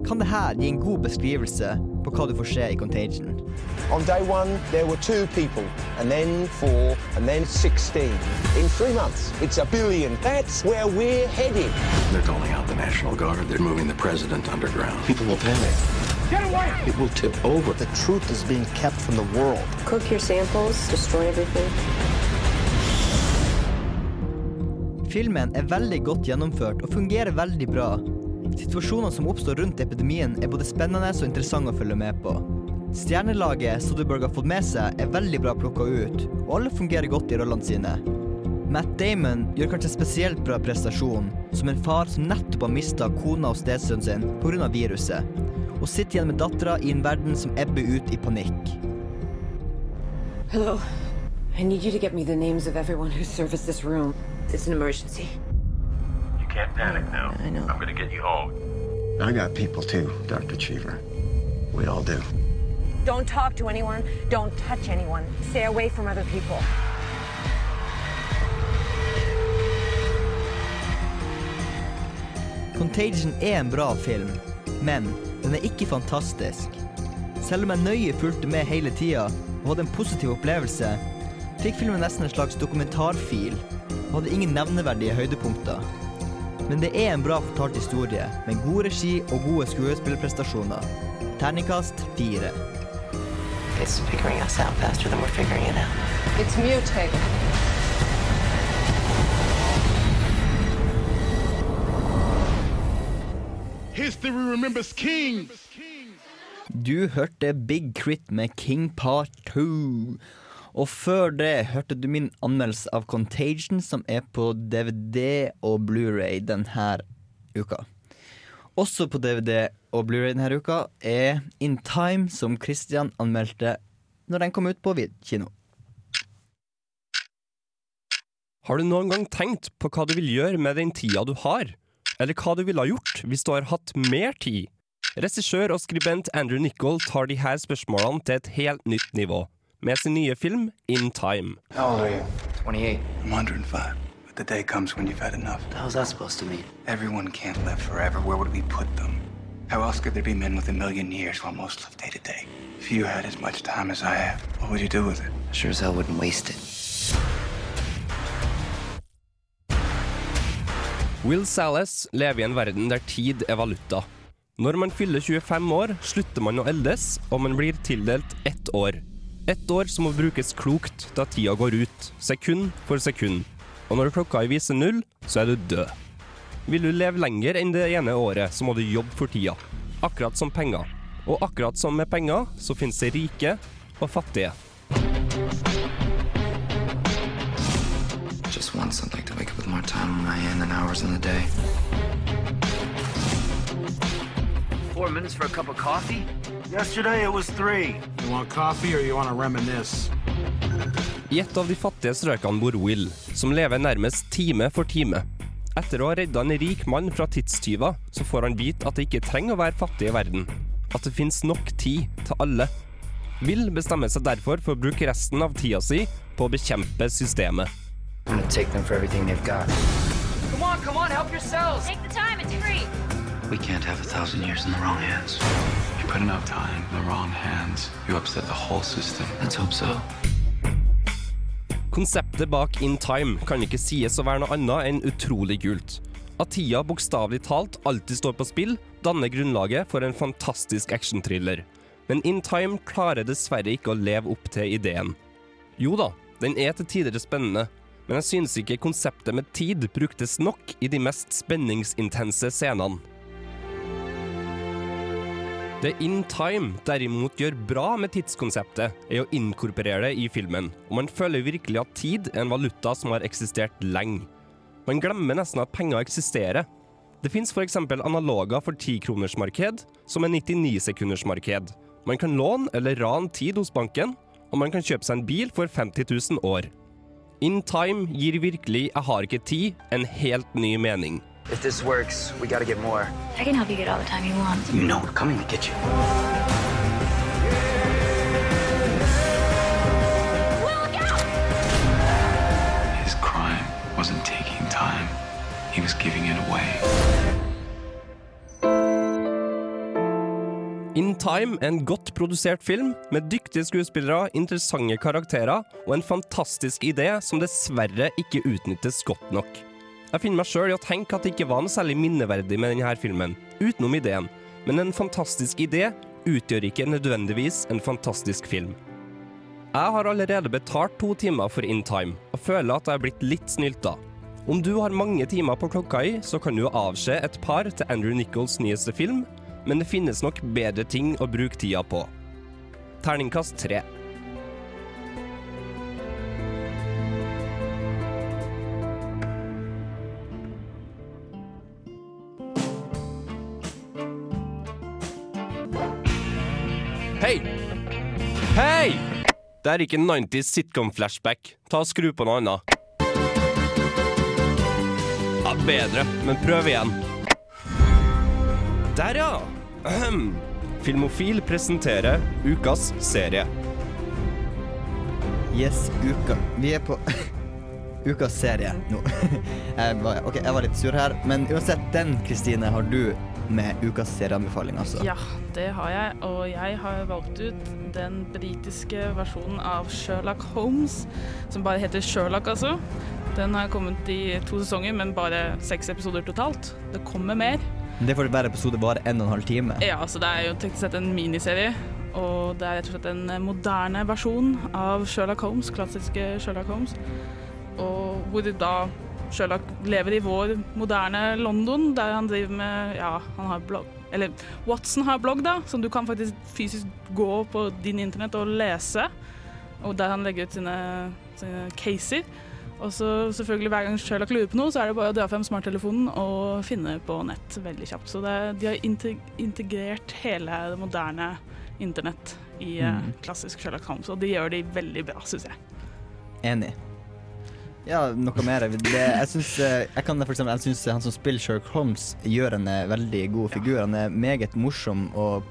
kan det her gi en god beskrivelse på hva du får se i Contagion. On day one, there were two people, and then four, and then 16. In three months, it's a billion. That's where we're headed. They're calling out the National Guard. They're moving the president underground. People will panic. Get away! It will tip over. The truth is being kept from the world. Cook your samples, destroy everything. Filmen er veldig godt gjennomført og fungerer veldig bra. Situasjonene som oppstår rundt epidemien er både spennende og interessante å følge med på. Stjernelaget Soderberg har fått med seg, er veldig bra plukka ut, og alle fungerer godt i rollene sine. Matt Damon gjør kanskje en spesielt bra prestasjon, som en far som nettopp har mista kona og stesønnen sin pga. viruset, og sitter igjen med dattera i en verden som ebber ut i panikk. Hello. I need you to get me the names of everyone who serviced this room. It's an emergency. Can't panic now. I know. I'm gonna get you home. I got people too, Dr. Cheever. We all do. Don't talk to anyone. Don't touch anyone. Stay away from other people. Contagion er en bra film, men den er ikke fantastisk. Selv om jeg nøye fulgte med hele tida og hadde en positiv opplevelse, fikk filmen nesten en slags dokumentarfil og hadde ingen nevneverdige høydepunkter. Men det er en bra fortalt historie, med god regi og gode skuespillerprestasjoner. Terningkast fire. It's figuring us out faster than we're figuring it out. It's mutating. History remembers King. Du hørte Big Crit med King Part 2. Og før det hørte du min anmeldelse av Contagion, som er på DVD og Blu-ray denne uka. Også på DVD og Blu-ray denne uka er In Time, som Christian anmeldte når den kom ut på vid kino. Har du noen gang tenkt på hva du vil gjøre med den tida du har? Eller hva du ville ha gjort hvis du har hatt mer tid? Regissør og skribent Andrew Nichol tar disse spørsmålene til et helt nytt nivå, med sin nye film In Time. How old are you? 28. I'm 105. But the day comes when you've had enough. How's that supposed to mean? Everyone can't live forever. Where would we put them? How else could there be men with a million years while most live day to day? If you had as much time as I have, what would you do with it? Sure as hell wouldn't waste it. Will Salas lever i en verden der tid er valuta. Når man fyller 25 år, slutter man å eldes, og man blir tildelt ett år. Ett år som må brukes klokt da tida går ut, sekund for sekund. Og når klokka viser null, så er du død. Vil du leve lenger enn det ene året, så må du jobbe for tida. Akkurat som penger. Og akkurat som med penger, så finnes det rike og fattige. Just I'd like to wake up with more time on my hand than hours in the day. Four minutes for a cup of coffee? Yesterday it was three. You want coffee or you want to reminisce? I et av de fattige strøkene bor Will, som lever nærmest time for time. Etter å ha redda en rik mann fra tidstyver, så får han vite at det ikke trenger å være fattig i verden. At det finnes nok tid til alle. Will bestemmer seg derfor for å bruke resten av tida si på å bekjempe systemet. I'm gonna take them for everything they've got. Come on, come on, help yourselves. Take the time, it's free. We can't have a thousand years in the wrong hands. You put enough time in the wrong hands, you upset the whole system. Let's hope so. Konseptet bak In Time kan ikke sies å være noe annet enn utrolig kult. At tida bokstavelig talt alltid står på spill, danner grunnlaget for en fantastisk actionthriller. Men In Time klarer dessverre ikke å leve opp til ideen. Jo da, den er til tider spennende, men jeg synes ikke konseptet med tid bruktes nok i de mest spenningsintense scenene. Det In Time derimot gjør bra med tidskonseptet, er å inkorporere det i filmen, og man føler virkelig at tid er en valuta som har eksistert lenge. Man glemmer nesten at penger eksisterer. Det fins f.eks. analoger for 10-kronersmarked, som er 99-sekundersmarked. Man kan låne eller rane tid hos banken, og man kan kjøpe seg en bil for 50 000 år. In Time gir virkelig 'jeg har ikke tid' en helt ny mening. If this works, we gotta get more. I can help you get all the time you want. You know we're coming to get you. His crime wasn't taking time, he was giving it away. In Time er en godt produsert film med dyktige skuespillere, interessante karakterer og en fantastisk idé som dessverre ikke utnyttes godt nok. Jeg finner meg sjøl i å tenke at det ikke var noe særlig minneverdig med denne filmen, utenom ideen. Men en fantastisk idé utgjør ikke nødvendigvis en fantastisk film. Jeg har allerede betalt to timer for In Time, og føler at jeg er blitt litt snylta. Om du har mange timer på klokka i, så kan du avse et par til Andrew Nichols' nyeste film, men det finnes nok bedre ting å bruke tida på. Terningkast tre. Det er ikke 90s sitcom-flashback. Ta og Skru på noe annet. Ja, bedre, men prøv igjen. Der, ja! Ahem. Filmofil presenterer ukas serie. Yes, uka. Vi er på (laughs) ukas serie nå. (laughs) Jeg var, ok, jeg var litt sur her, men uansett, den, Kristine, har du med ukas serieanbefaling, altså. Ja, det har jeg. Og jeg har valgt ut den britiske versjonen av Sherlock Holmes, som bare heter Sherlock, altså. Den har kommet i to sesonger, men bare seks episoder totalt. Det kommer mer. Det får hver episode bare en og en halv time. Ja, altså det er jo teknisk sett en miniserie. Og det er rett og slett en moderne versjon av Sherlock Holmes, klassiske Sherlock Holmes. Og hvor da Sherlock lever i vår moderne London, der han driver med Ja, han har blogg Eller Watson har blogg, da, som du kan faktisk fysisk gå på din internett og lese. Og der han legger ut sine, sine caser. Og så selvfølgelig hver gang Sherlock lurer på noe, så er det bare å dra frem smarttelefonen og finne på nett veldig kjapt. Så det, de har integrert hele det moderne internett i eh, Mm. klassisk Sherlock Holmes, og de gjør de veldig bra, syns jeg. Enig. Ja, noe mer. Det, jeg syns synes han som spiller Sherlock Holmes, gjør en eh, veldig god figur. Han er meget morsom og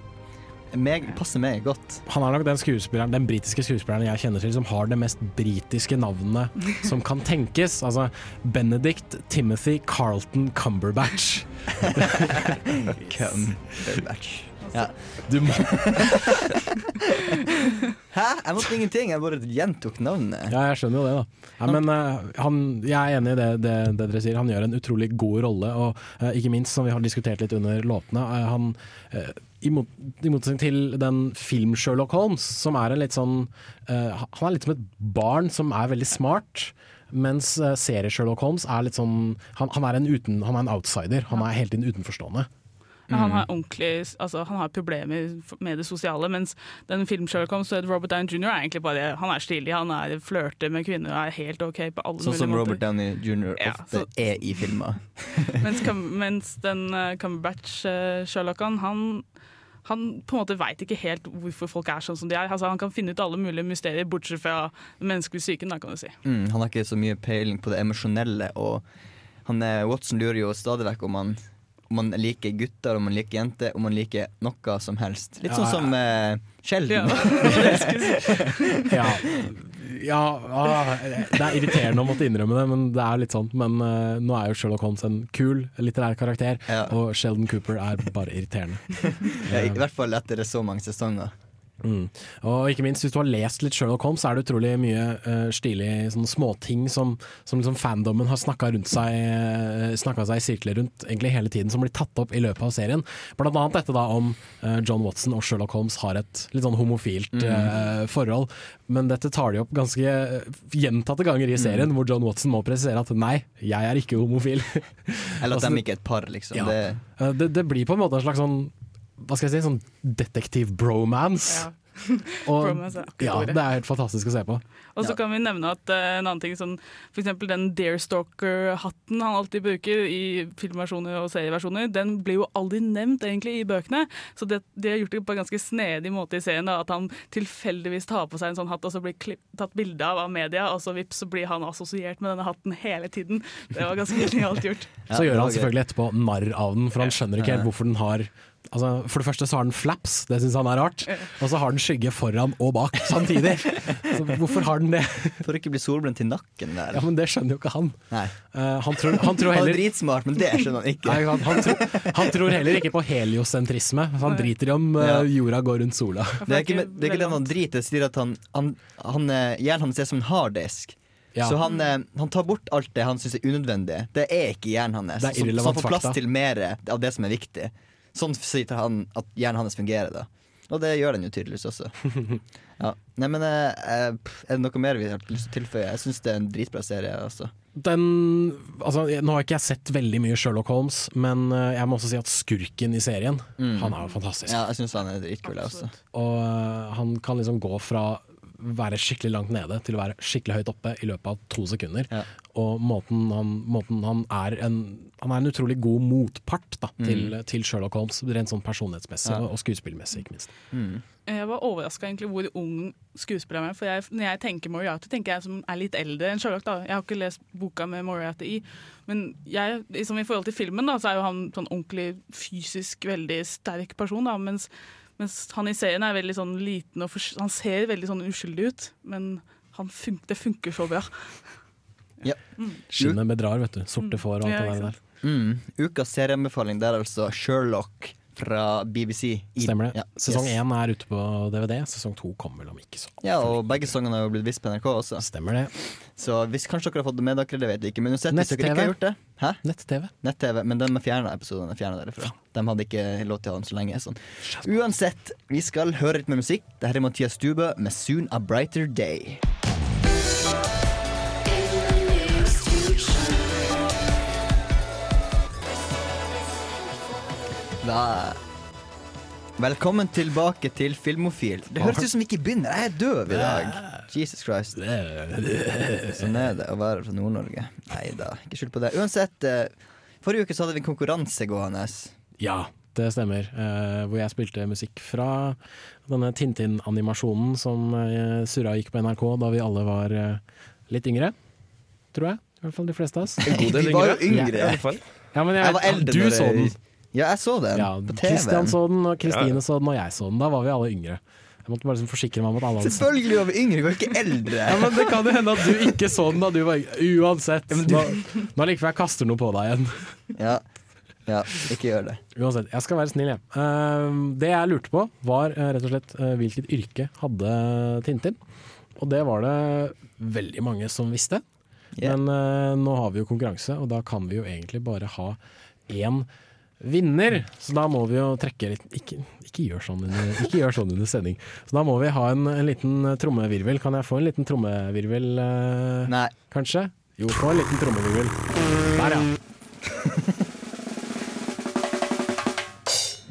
meg, passer meg godt. Han er nok den skuespilleren, den britiske skuespilleren jeg kjenner til som har det mest britiske navnet som kan tenkes. Altså Benedict Timothy Carlton Cumberbatch. (laughs) Cumberbatch. Ja. Du må (laughs) Hæ? Jeg måtte ingenting, jeg bare gjentok navnet. Ja, jeg skjønner jo det, da. Ja, men uh, han, jeg er enig i det, det, det dere sier. Han gjør en utrolig god rolle, og uh, ikke minst, som vi har diskutert litt under låtene, uh, han eh, i, mot, I motsetning til den film-Sherlock Holmes, som er en litt sånn Han er litt som et barn som er veldig smart. Mens uh, serie-Sherlock Holmes er litt sånn han, han, er en uten, han er en outsider. Han er helt inn utenforstående. Ja, Han har ordentlig, altså han har problemer med det sosiale, mens den filmsjøl kom, så er Robert Downey jr. er egentlig bare Han er stilig, han er flørter med kvinner og er helt OK på alle Sånn mulige som. Robert Downey jr. Ja, ofte er i filmer. (laughs) mens, (laughs) mens den uh, Cumberbatch-Sherlocken, han han på en måte veit ikke helt hvorfor folk er sånn som de er. Altså, han kan finne ut alle mulige mysterier, bortsett fra den menneskelige psyken. Da, kan du si. Mm, han har ikke så mye peiling på det emosjonelle, og han, eh, Watson lurer jo stadig vekk om han om man liker gutter, om man liker jenter, om man liker noe som helst. Litt Ja, sånn som eh, Sheldon. (laughs) ja, ja ah, Det er irriterende å måtte innrømme det, men det er litt sånn. Men uh, nå er jo Sherlock Holmes en kul litterær karakter, og Sheldon Cooper er bare irriterende. (laughs) ja, I hvert fall etter så mange sesonger. Mm. Og ikke minst, hvis du har lest litt Sherlock Holmes, så er det utrolig mye uh, stilige småting som, som liksom fandomen har snakka seg uh, seg i sirkler rundt egentlig hele tiden, som blir tatt opp i løpet av serien. Blant annet dette da om uh, John Watson og Sherlock Holmes har et litt sånn homofilt Mm. eh, forhold. Men dette tar de opp ganske eh, gjentatte ganger i serien, hvor John Watson må presisere at nei, jeg er ikke homofil. Eller at (laughs) de ikke er et par, liksom. ja. Det, Eh, det, det blir på en måte en slags sånn hva skal jeg si, sånn detektiv-bromance. (laughs) Og, Bromance er ja, det er helt fantastisk å se på. Og så kan vi nevne at uh, en annen ting sånn, For eksempel den Deerstalker-hatten han alltid bruker i filmversjoner og serieversjoner, den blir jo aldri nevnt egentlig i bøkene. Så det, de har gjort det på en ganske snedig måte i serien. Da, at han tilfeldigvis tar på seg en sånn hatt, og så blir klipp, tatt bilde av av media, og så vips, så blir han assosiert med denne hatten hele tiden. Det var ganske genialt gjort. (laughs) Så gjør han selvfølgelig etterpå narr av den, for han skjønner ikke helt hvorfor den har Altså, for det første så har den flaps, det syns han er rart. Og så har den skygge foran og bak samtidig. Så hvorfor har den det? For å ikke bli solbrent i nakken der. Ja, Men det skjønner jo ikke han. Nei. Uh, han, tror, han tror Han er heller dritsmart, men det skjønner han ikke. Nei, han, han, tror, han tror heller ikke på heliosentrisme. så Han driter i om uh, jorda går rundt sola. Det er ikke, det er ikke det han driter i, sier at han, han, han eh, Hjernen hans er som en harddisk. Ja. Så han, han tar bort alt det han syns er unødvendig. Det er ikke hjernen hans. Er Så, så han får plass fakta. til mer av det som er viktig. Sånn sier han at hjernen hans fungerer, da. Og det gjør den jo tydeligvis også. (laughs) Ja. Nei, men eh, eh, Er det noe mer vi har lyst til å tilføye? Jeg syns det er en dritbra serie. Altså. Den, altså, nå har ikke jeg sett veldig mye Sherlock Holmes, men eh, jeg må også si at skurken i serien, Mm. han er jo fantastisk. Ja, jeg syns han er dritkul, også. Og han kan liksom gå fra være skikkelig langt nede til å være skikkelig høyt oppe i løpet av to sekunder. Og måten han, måten han er en Han er en utrolig god motpart da, til, til Sherlock Holmes, rent sånn personlighetsmessig Ja. og skuespillmessig, ikke minst. Jeg var overraska hvor ung skuespilleren er. For jeg, når jeg tenker Moriarty, tenker jeg som er litt eldre enn Sherlock. da. Jeg har ikke lest boka med Moriarty i. Men jeg, liksom I forhold til filmen da, så er jo han sånn ordentlig fysisk veldig sterk person. da, mens, mens han i serien er veldig sånn liten og fors- Han ser veldig sånn uskyldig ut, men han fun det funker så bra. Ja. Skinnet bedrar, vet du. Sorte får og alt Ja, det der. Mm. Ukas serieanbefaling det er altså Sherlock fra BBC. I- Stemmer det. Ja. Sesong Yes. er ute på DVD, sesong to kommer vel om ikke så Ja, og begge sesongene har jo blitt vist på NRK også. Stemmer det. Så hvis kanskje dere har fått det med dere, det vet jeg ikke. Men uansett, hvis dere ikke har gjort det Hæ? Nett-TV. Nett-TV, Men de er fjerna episodene er derifra. De hadde ikke lov til å ha den så lenge. Sånn. Uansett, vi skal høre litt med musikk. Dette er Mathias Stubø med 'Soon a Brighter Day'. Da Velkommen tilbake til Filmofil. Det høres ut som vi ikke begynner. Jeg er døv i dag. Jesus Christ. Sånn er det å være fra Nord-Norge. Nei da, ikke skyld på det. Uansett, eh, forrige uke så hadde vi en konkurranse gående. Ja, det stemmer. Eh, hvor jeg spilte musikk fra denne Tintin-animasjonen som uh, surra gikk på NRK da vi alle var eh, litt yngre. Tror jeg. I hvert fall de fleste av oss. En god (laughs) del Vi var jo yngre. Ja, i hvert fall. Ja, men jeg, Jeg var eldre du så jeg- den. Ja, jeg så den Ja, på TV. Kristian så den, og Kristine Ja. så den, og jeg så den. Da var vi alle yngre. Jeg måtte bare liksom forsikre meg om at alle hadde. Selvfølgelig var vi yngre, vi var ikke eldre. Ja, men Det kan jo hende at du ikke så den da du var yngre. Uansett. Nå, nå like før jeg kaster noe på deg igjen. Ja. ja, ikke gjør det. Uansett, jeg skal være snill, jeg. Uh, det jeg lurte på, var uh, rett og slett uh, hvilket yrke hadde Tintin. Og det var det veldig mange som visste. Men eh, nå har vi jo konkurranse, og da kan vi jo egentlig bare ha én vinner. Så da må vi jo trekke litt Ikke, ikke, gjør, sånn under, ikke gjør sånn under sending. Så da må vi ha en, en liten trommevirvel. Kan jeg få en liten trommevirvel, eh, Nei. kanskje? Jo, få en liten trommevirvel. Der, ja.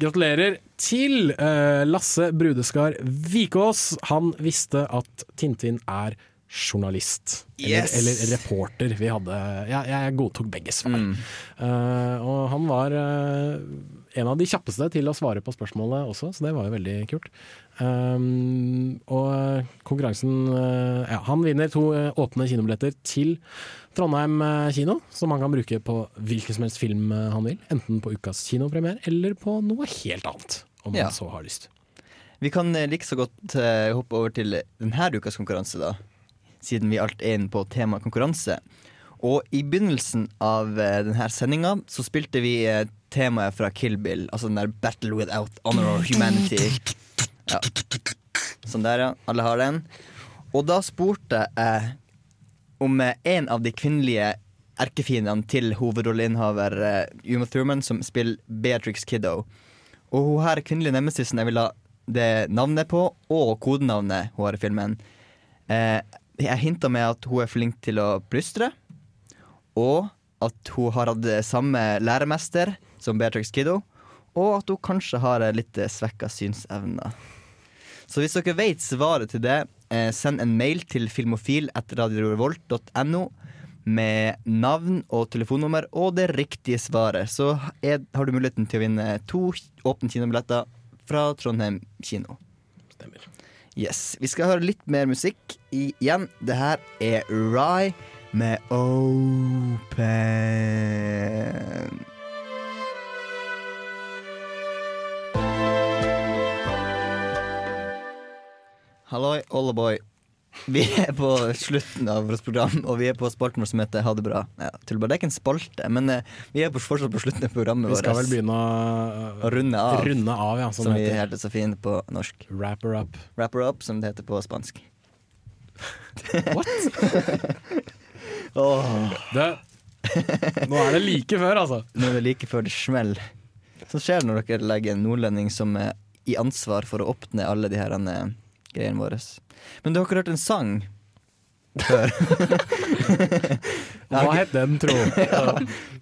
Gratulerer til eh, Lasse Brudeskar Vikås. Han visste at Tintin er journalist. Eller, Yes! eller reporter. Vi hadde, jeg, jeg godtok begge svar. Mm. Uh, og han var uh, en av de kjappeste til å svare på spørsmålet også, så det var jo veldig kult. Um, og konkurransen uh, Ja, han vinner to åpne kinobilletter til Trondheim kino, som han kan bruke på hvilken som helst film han vil. Enten på ukas kinopremiere eller på noe helt annet, om Ja. han så har lyst. Vi kan like så godt hoppe over til denne ukas konkurranse, da. Siden vi alt er inne på tema konkurranse. Og i begynnelsen av eh, denne sendinga så spilte vi eh, temaet fra Kill Bill, altså den der 'Battle without honor or humanity'. Ja. Sånn der, ja. Alle har den. Og da spurte jeg om eh, en av de kvinnelige erkefiendene til hovedrolleinnehaver eh, Uma Thurman, som spiller Beatrix Kiddo. Og hun her kvinnelige nemesis-en jeg vil ha det navnet på, og kodenavnet hun har i filmen. Eh, jeg hinta med at hun er flink til å plystre, og at hun har hatt samme læremester som Beatrix Kiddo, og at hun kanskje har litt svekka synsevner. Så hvis dere vet svaret til det, eh, send en mail til filmofil.radiorevolt.no med navn og telefonnummer og det riktige svaret. Så er, har du muligheten til å vinne to åpne kinobilletter fra Trondheim kino. Stemmer. Yes, Vi skal høre litt mer musikk igjen. Det her er Rye med Open. Halloi, oldeboy. Vi er på slutten av vårt program, og vi er på spalten vår som heter Ha det bra. Ja, tull bare, det er ikke en spalte, men eh, vi er på, fortsatt på slutten av programmet vårt. Vi vårt. skal vel begynne å, Å runde av. Runde av, ja, som som det vi heter. heter så fint på norsk. Wrapper up. Wrapper up, som det heter på spansk. What? (laughs) oh. Det, nå er det like før, altså. Nå er det like før det smeller. Sånn skjer det når dere legger en nordlending som er i ansvar for å åpne alle de her greiene våre. Men du har ikke hørt en sang før? Hva het den, tro? (laughs) Ja,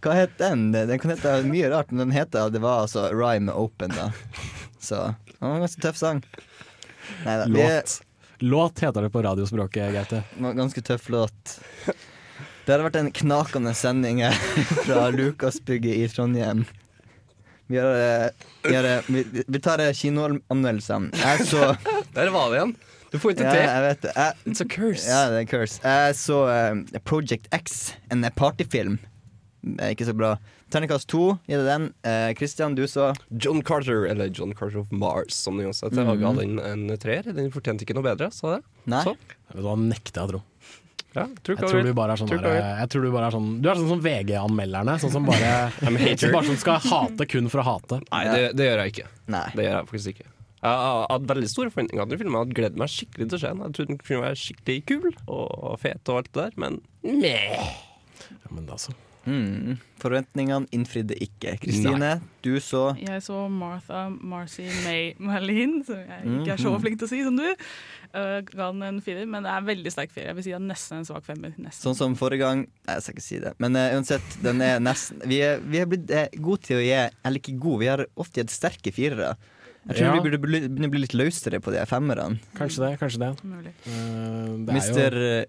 hva het den? Den kan hete mye rart, men den heter Det var altså Rhyme Open, da. Så det var en ganske tøff sang. Neida, vi Låt. Låt heter det på radiospråket, Gaute. Ganske tøff låt. Det har vært en knakende sending her fra Lukasbygget i Trondheim. Vi, har, eh, vi, har, eh, vi, vi tar eh, kinoanmeldelsene. Jeg så Der var det igjen. Du får ikke ja, til. jeg vet det. Jeg, It's a curse. ja, det er en curse. Jeg så uh, Project X, en partyfilm. Ikke så bra. Terningkast to, gi det den. Eh, Christian, du så John Carter, eller John Carter of Mars, som den også heter. Mhm. Ga den en treer. Den fortjente ikke noe bedre, sa det. Nei. Så. Da du hva, nekter jeg å tro. Ja, tror Jeg tror du bare er sånn, her, jeg tror du bare er sånn Du er sånn som VG-anmelderne. Sånn som bare, (laughs) bare som skal hate kun for å hate. Nei, det, det gjør jeg ikke. Nei. Det gjør jeg faktisk ikke. Jeg har hatt veldig store forventninger til filmen. Jeg hadde gledet meg skikkelig til å se den. Jeg trodde den kunne være skikkelig kul og fet og alt det der, men meh. Ja, men altså mm, Forventningene innfridde ikke. Kristine, du så Jeg så Martha Marcy May Malin, som jeg ikke er så Mhm. flink til å si som du. Uh, ga den en firer, men det er en veldig sterk firer. Jeg vil si at nesten en svak femmer. Nesten. Sånn som forrige gang Nei, jeg skal ikke si det. Men uh, uansett, den er nesten Vi er, vi er blitt uh, gode til å gi Eller ikke gode, vi har ofte gitt sterke firere. Jeg tror Ja. vi burde bli- bli litt løsere på de femmerne. Kanskje det. kanskje det. Eh, det er Mister jo...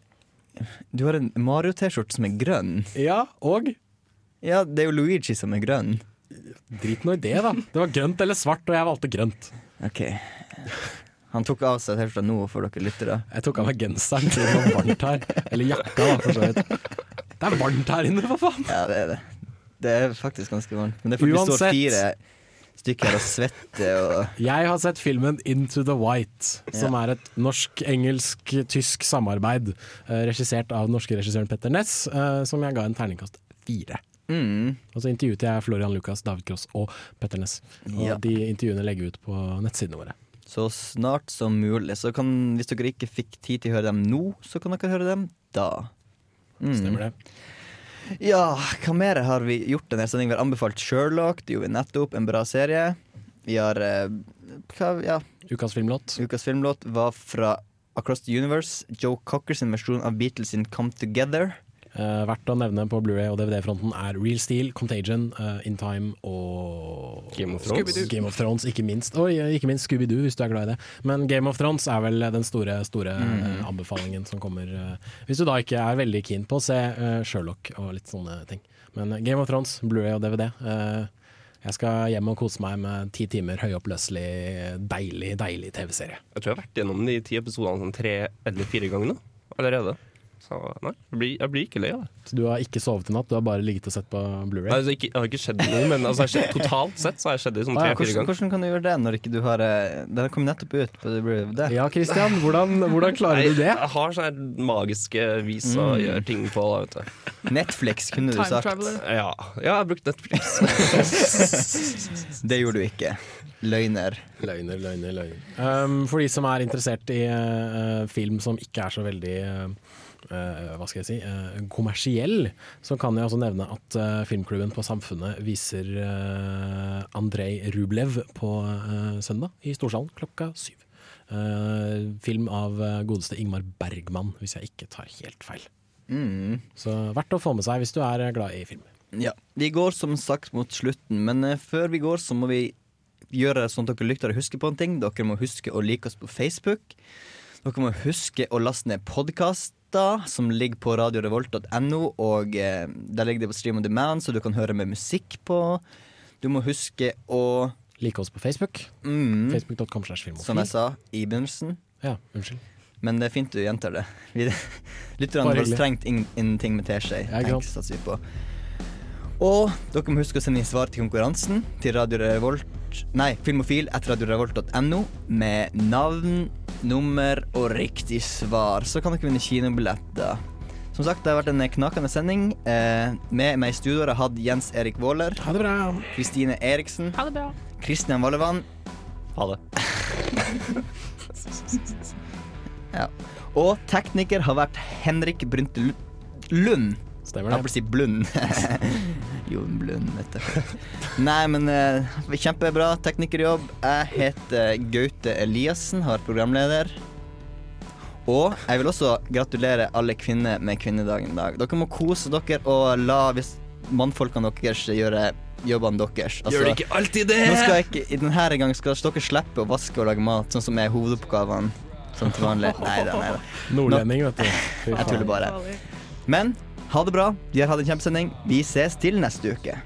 Du har en Mario-T-skjorte som er grønn. Ja, og Ja, det er jo Luigi som er grønn. drit nå i det, da. Det var grønt eller svart, og jeg valgte grønt. OK. Han tok av seg T-skjorta nå for dere lyttere. Jeg tok av meg genseren det var varmt her. Eller jakka, da, for så vidt. Det er varmt her inne, for faen! Ja, det er det. Det er faktisk ganske varmt. Men det er fordi det står Uansett. fire stykker og svetter og Jeg har sett filmen Into the White, som er et norsk-engelsk-tysk samarbeid. eh, Regissert av den norske regissøren Petter Ness, eh, som jeg ga en terningkast fire. mm, Og så intervjuet jeg Florian Lucas, David Cross og Petter Ness. Og Ja. de intervjuene legger vi ut på nettsidene våre. Så snart som mulig. Så kan, hvis dere ikke fikk tid til å høre dem nå, så kan dere høre dem da. Mm. Stemmer det? Ja, hva mer har vi gjort denne sendingen? Vi har anbefalt Sherlock, det gjorde vi nettopp, en bra serie. Vi har eh, hva, ja, Ukas filmlåt. Ukas filmlåt var fra Across the Universe, Joe Cocker sin versjon av Beatles sin Come Together. Eh, verdt å nevne på Blu-ray og DVD-fronten er Real Steel, Contagion, uh, In Time og Game of Thrones. Game of Thrones, ikke minst. Eh, ikke minst Scooby-Doo, hvis du er glad i det. Men Game of Thrones er vel den store, store Mm. eh, anbefalingen som kommer. hvis du da ikke er veldig keen på å se Sherlock og litt sånne ting. Men Game of Thrones, Blu-ray og DVD. jeg skal hjem og kose meg med ti timer høyoppløselig, deilig, deilig TV-serie. Jeg tror jeg har vært gjennom de ti episodene sånn tre eller fire ganger nå allerede. Så nei, jeg blir, jeg blir ikke lei av det. Så du har ikke sovet i natt, du har bare ligget og sett på Blu-ray? Nei, altså, ikke, jeg har ikke skjedd noe, men altså, jeg har sett, totalt sett så har jeg skjedd det sånn Ah, ja, tre-fire hvordan, ganger. hvordan kan du gjøre det når ikke du har eh, Det har kommet nettopp ut på DVD? Ja, Christian, hvordan, hvordan klarer Nei, du det? Jeg har sånne her magiske vis å Mm. gjøre ting på. Da, vet du. Netflix, kunne du Time sagt. traveler. Ja, ja, jeg har brukt Netflix. (laughs) Det gjorde du ikke. Løgner. Løgner, løgner, løgner. Um, for de som er interessert i eh, film som ikke er så veldig eh, hva skal jeg si, eh, kommersiell, så kan jeg også nevne at eh, Filmklubben på Samfunnet viser Andrej Rublev på eh, søndag i Storsalen klokka syv. Eh, film av eh, godeste Ingmar Bergman, hvis jeg ikke tar helt feil. Mm. Så verdt å få med seg hvis du er glad i film. Ja. Vi går som sagt mot slutten, men eh, før vi går, så må vi gjøre sånn at dere lyttere husker på en ting. Dere må huske å like oss på Facebook. Dere må huske å laste ned podkaster som ligger på radiorevolt.no, og eh, der ligger det på Stream on Demand, så du kan høre med musikk på. Du må huske å Like oss på Facebook. mm, Facebook.com slash filmofil. Som jeg sa i begynnelsen. Ja, unnskyld. Men det er fint du gjentar det. (laughs) Lytterne våre trengt ingenting med teskje. Satser vi på. Og dere må huske å sende inn svar til konkurransen til Radio Revolt Nei, Filmofil etter radiorevolt.no med navn, nummer og riktig svar, så kan dere vinne kinobilletter. Som sagt, det har vært en knakende sending. Eh, med meg i studio har jeg hatt Jens Erik Våler. Ha det bra. Kristine Eriksen. Ha det bra. Kristian Vallevann. Ha det. (laughs) Ja. Og tekniker har vært Henrik Brynte Lund. Stemmer det. Jeg holdt på å si Blund. (laughs) Jon Blund, vet du. Nei, men uh, kjempebra teknikerjobb. Jeg heter Gaute Eliassen, har programleder. Og jeg vil også gratulere alle kvinner med kvinnedagen i dag. Dere må kose dere og la hvis mannfolkene deres gjøre jobbene deres. Gjør de ikke alltid det? Nå skal jeg ikke, i denne gangen skal dere slippe å vaske og lage mat, sånn som er hovedoppgavene. Sånn til vanlig. Nei da, nei da. Nordlending, vet du. Fy Jeg tuller bare. Men ha det bra. Vi har hatt en kjempesending. Vi ses til neste uke.